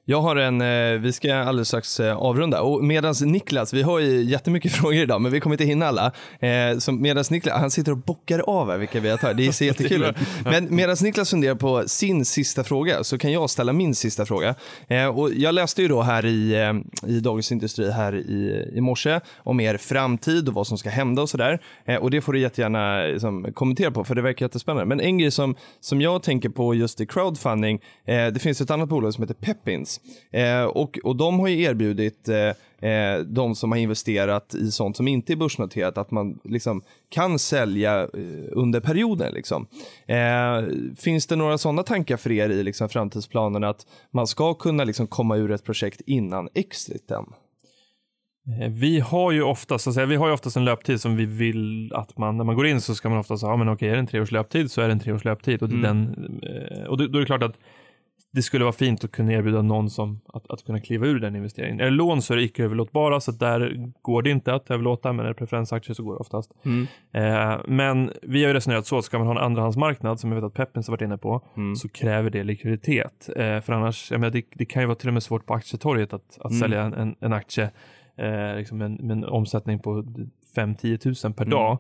Jag har en, eh, vi ska alldeles strax eh, avrunda och medans Niklas, vi har ju jättemycket frågor idag men vi kommer inte hinna alla. Eh, så medans Niklas, han sitter och bockar av här vilka vi har tagit, det ser jättekul ut. Men medans Niklas funderar på sin sista fråga så kan jag ställa min sista fråga. Eh, och jag läste ju då här i, i Dagens Industri här i, i morse om er framtid och vad som ska hända och sådär. Och det får du jättegärna liksom, kommentera på för det verkar jättespännande. Men en grej som, som jag tänker på just i crowdfunding, eh, det finns ett annat bolag som heter Peppins. Eh, och, och de har ju erbjudit eh, eh, de som har investerat i sånt som inte är börsnoterat att man liksom kan sälja eh, under perioden. Liksom. Eh, finns det några sådana tankar för er i liksom, framtidsplanerna att man ska kunna liksom, komma ur ett projekt innan exiten? Eh, Vi har ju oftast, så att säga, vi har ju oftast en löptid som vi vill att man, när man går in så ska man oftast säga, ja men okej, är det en treårs löptid så är det en treårs löptid. Och, det är den, eh, och då, då är det klart att det skulle vara fint att kunna erbjuda någon som att, att kunna kliva ur den investeringen. Är det lån så är det icke överlåtbara, så där går det inte att överlåta, men är det preferensaktier så går det oftast. Eh, men vi har ju resonerat så, ska man ha en andrahandsmarknad, som jag vet att Peppins har varit inne på, så kräver det likviditet. Eh, för annars, jag menar, det, det kan ju vara till och med svårt på aktietorget att, att sälja en, en, en aktie eh, liksom en, med en omsättning på 5-10 tusen per Mm. dag.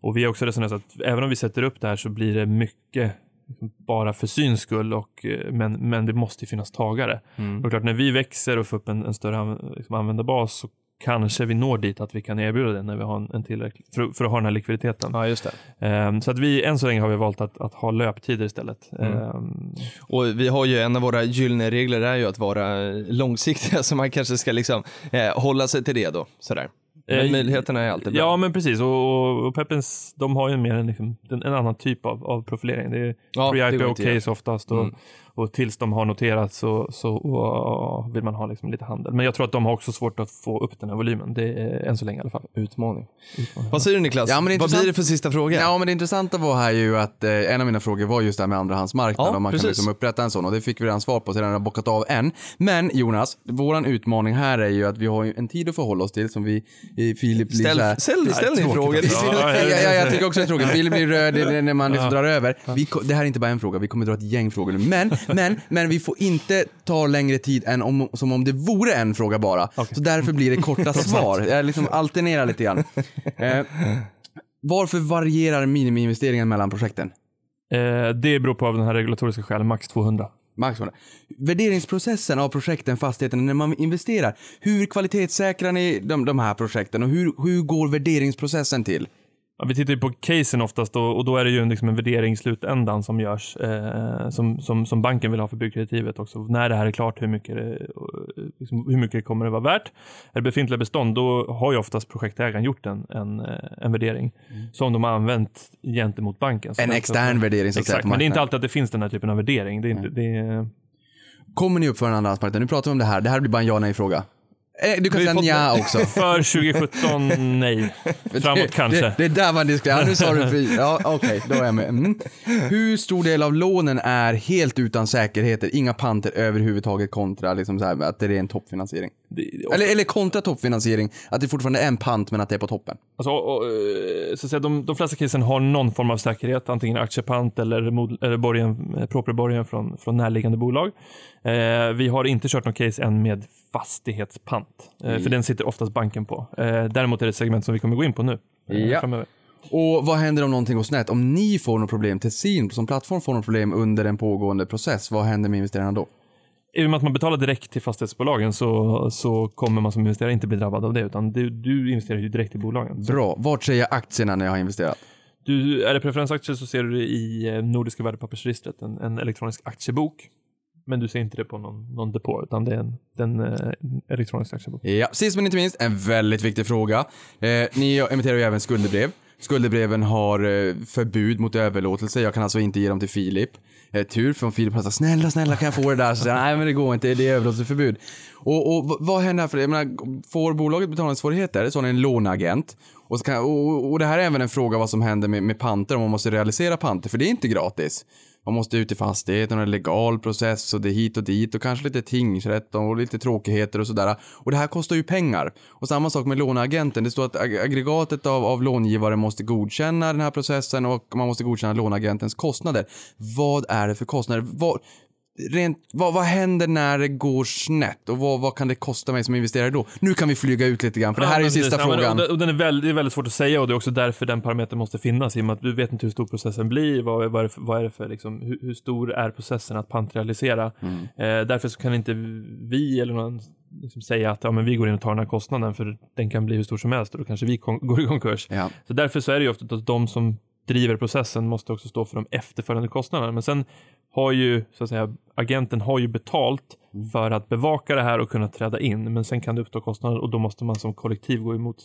Och vi har också resonerat att även om vi sätter upp det här så blir det mycket liksom, bara för syns skull, och, eh, men, men det måste ju finnas tagare. Mm. Och klart, när vi växer och får upp en, en större liksom, användarbas så kanske vi når dit att vi kan erbjuda det när vi har en, en tillräcklig, för, för att ha den här likviditeten. Ja, just det. Ehm, så att vi, än så länge har vi valt att, att ha löptider istället. Mm. Ehm, Och vi har ju en av våra gyllene regler är ju att vara långsiktiga, så man kanske ska liksom eh, hålla sig till det då. Sådär. Men Eh, möjligheterna är alltid bra. Ja, men precis. Och, och, Peppins, de har ju mer en, liksom, en, annan typ av, av profilering. Det är Ja, pre-IPO case oftast och, Mm. Och tills de har noterats så, så och, vill man ha liksom lite handel. Men jag tror att de har också svårt att få upp den här volymen. Det är än så länge i alla fall. Utmaning. Vad säger du Niklas? Ja, men Vad blir det för sista fråga? Ja, men det intressanta var här ju att eh, en av mina frågor var just det här med andrahandsmarknad. Ja, om man precis. kan liksom upprätta en sån och det fick vi redan svar på så den har bockat av än. Men Jonas, våran utmaning här är ju att vi har en tid att förhålla oss till som vi, i Filip blir Ställ, här- ställ, ställ din fråga. Ja, Ja, ja, ja, jag tycker också det är tråkigt. Filip blir röd när man liksom drar över. Vi, det här är inte bara en fråga, vi kommer dra ett gäng frågor nu. Men, men, men vi får inte ta längre tid än om, som om det vore en fråga bara. Så därför blir det korta svar. Jag liksom alternerar lite grann. Eh, varför varierar minimiinvesteringen mellan projekten? Eh, det beror på av den här regulatoriska skälen, max 200. Max Värderingsprocessen av projekten, fastigheten, när man investerar. Hur kvalitetssäkrar ni de, de här projekten och hur, hur går värderingsprocessen till? Ja, vi tittar ju på casen oftast och, och då är det ju en, liksom en värdering i slutändan som görs, eh, som, som, som banken vill ha för byggkreditivet också. När det här är klart, hur mycket, det, eh, liksom, hur mycket kommer det vara värt? Är det befintliga bestånd, då har ju oftast projektägaren gjort en, en, eh, en värdering som de har använt gentemot banken. Så En extern värdering så att säga Exakt, men det är inte alltid att det finns den här typen av värdering. Det är inte, det är, Kommer ni upp för en andrahandsmarknad? Nu pratar vi om det här. Det här blir bara en ja nej fråga. Eh, Du kan Vi säga nja också. för 2017, nej. Framåt kanske. Det, det är där man diskuterar. Ja, nu sa du fri. Ja, okej, då är jag med. Mm. Hur stor del av lånen är helt utan säkerheter, inga panter överhuvudtaget kontra liksom så här, att det är en toppfinansiering? Det- Eller, eller kontra toppfinansiering, att det fortfarande är en pant men att det är på toppen. Alltså, och, eh, så att säga, de, de flesta casen har någon form av säkerhet, antingen aktiepant eller, mod, eller borgen, eh, proprieborgen från, från närliggande bolag. Eh, vi har inte kört någon case än med fastighetspant, eh, för den sitter oftast banken på. Eh, däremot är det ett segment som vi kommer gå in på nu eh, Ja. framöver. Och vad händer om någonting går snett? Om ni får något problem, Tessin som plattform får något problem under en pågående process, vad händer med investerarna då? I och med att man betalar direkt till fastighetsbolagen så, så kommer man som investerare inte bli drabbad av det, utan du, du investerar ju direkt i bolagen. Så Bra. Vart ser jag aktierna när jag har investerat? Du, är det preferensaktier så ser du det i eh, Nordiska värdepappersregistret, en, en elektronisk aktiebok. Men du ser inte det på någon, någon depå, utan det är en, den, eh, elektronisk aktiebok. Ja, sist men inte minst, en väldigt viktig fråga. Eh, ni emitterar ju även skuldebrev. Skuldebreven har eh, förbud mot överlåtelse. Jag kan alltså inte ge dem till Filip. Eh, tur, från Filip. Filip sa snälla, snälla kan jag få det där? Så säger nej men det går inte, det är överlåtelseförbud. Och, och vad händer här för? Jag menar, får bolaget betalningssvårigheter så har ni en låneagent. Och, så kan, och, och det här är även en fråga vad som händer med, med panter, om man måste realisera panter, för det är inte gratis. Man måste ut i fastigheten och en legal process och det är hit och dit och kanske lite tingsrätt och lite tråkigheter och sådär. Och det här kostar ju pengar. Och samma sak med låneagenten. Det står att ag- aggregatet av, av långivare måste godkänna den här processen och man måste godkänna låneagentens kostnader. Vad är det för kostnader? Var, rent, vad, vad händer när det går snett och vad, vad kan det kosta mig som investerare då? Nu kan vi flyga ut lite grann för det här är ju men sista. Ja, men- frågan. och den- och den är väldigt, det är väldigt svårt att säga och det är också därför den parametern måste finnas i och med att du vet inte hur stor processen blir. Vad, vad är för, vad är det för liksom, hur, hur stor är processen att pantrealisera? Mm. Eh, därför så kan inte vi eller någon liksom säga att ja, men vi går in och tar den här kostnaden för den kan bli hur stor som helst och då kanske vi går i konkurs. Ja. Så därför så är det ju ofta att de som driver processen måste också stå för de efterföljande kostnaderna. Men sen har ju, så att säga, agenten har ju betalt för att bevaka det här och kunna träda in. Men sen kan det uppstå kostnader och då måste man som kollektiv gå, emot,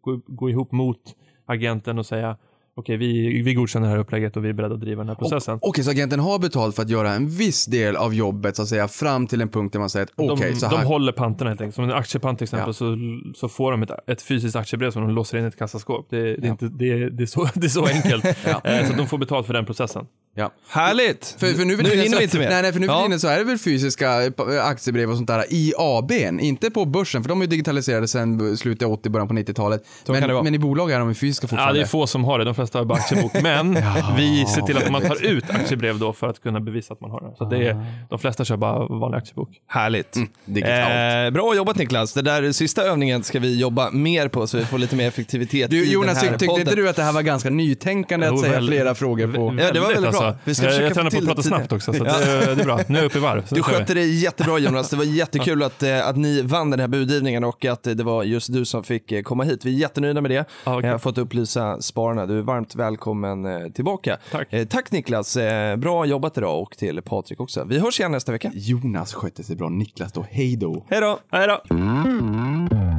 gå, gå ihop mot agenten och säga okej, vi, vi godkänner det här upplägget och vi är beredda att driva den här processen. Okej, så agenten har betalt för att göra en viss del av jobbet så att säga fram till en punkt där man säger att okej, de, så här. de håller panterna helt enkelt. Som en aktiepant till exempel Ja. så, så får de ett, ett fysiskt aktiebrev som de låser in i ett kassaskåp. Det, det, är, inte, det, är, det, är, så, det är så enkelt. Eh, Så de får betalt för den processen. Ja. Härligt! För, för nu, för nu hinner så, vi inte mer. Nej, nej, för nu för Ja. tiden så är det väl fysiska eh, aktiebrev och sånt där i ABn, inte på börsen, för de är ju digitaliserade sedan slutet av 80, början på 90-talet. kan det Men, men i bolag är de fysiska Ja, fortfarande. det är få som har det. De flesta har bara aktiebok. Men vi ser till att man tar ut aktiebrev då för att kunna bevisa att man har det. Så det är, de flesta kör bara vanlig aktiebok. Härligt. digitalt. Eh, bra jobbat Niklas. Det där sista övningen ska vi jobba mer på så vi får lite mer effektivitet Du, i Jonas, den här tyckte podden. inte du att det här var ganska nytänkande att säga väl- flera frågor på? Ja, det var väldigt bra. Vi ska jag, tränar på att prata snabbt också, så att det, det är bra. Nu är jag uppe i varv. Du skötte det jättebra Jonas. Det var jättekul att, eh, att ni vann den här budgivningen och att det var just du som fick eh, komma hit. Vi är jättenöjda med det. Ja, okej. Jag har fått upplysa spararna. Du är varmt välkommen eh, tillbaka. Tack. Tack Niklas. Bra jobbat idag och till Patrik också. Vi hörs igen nästa vecka. Jonas skötte sig bra, Niklas då, hej då. Hej då! Hej då!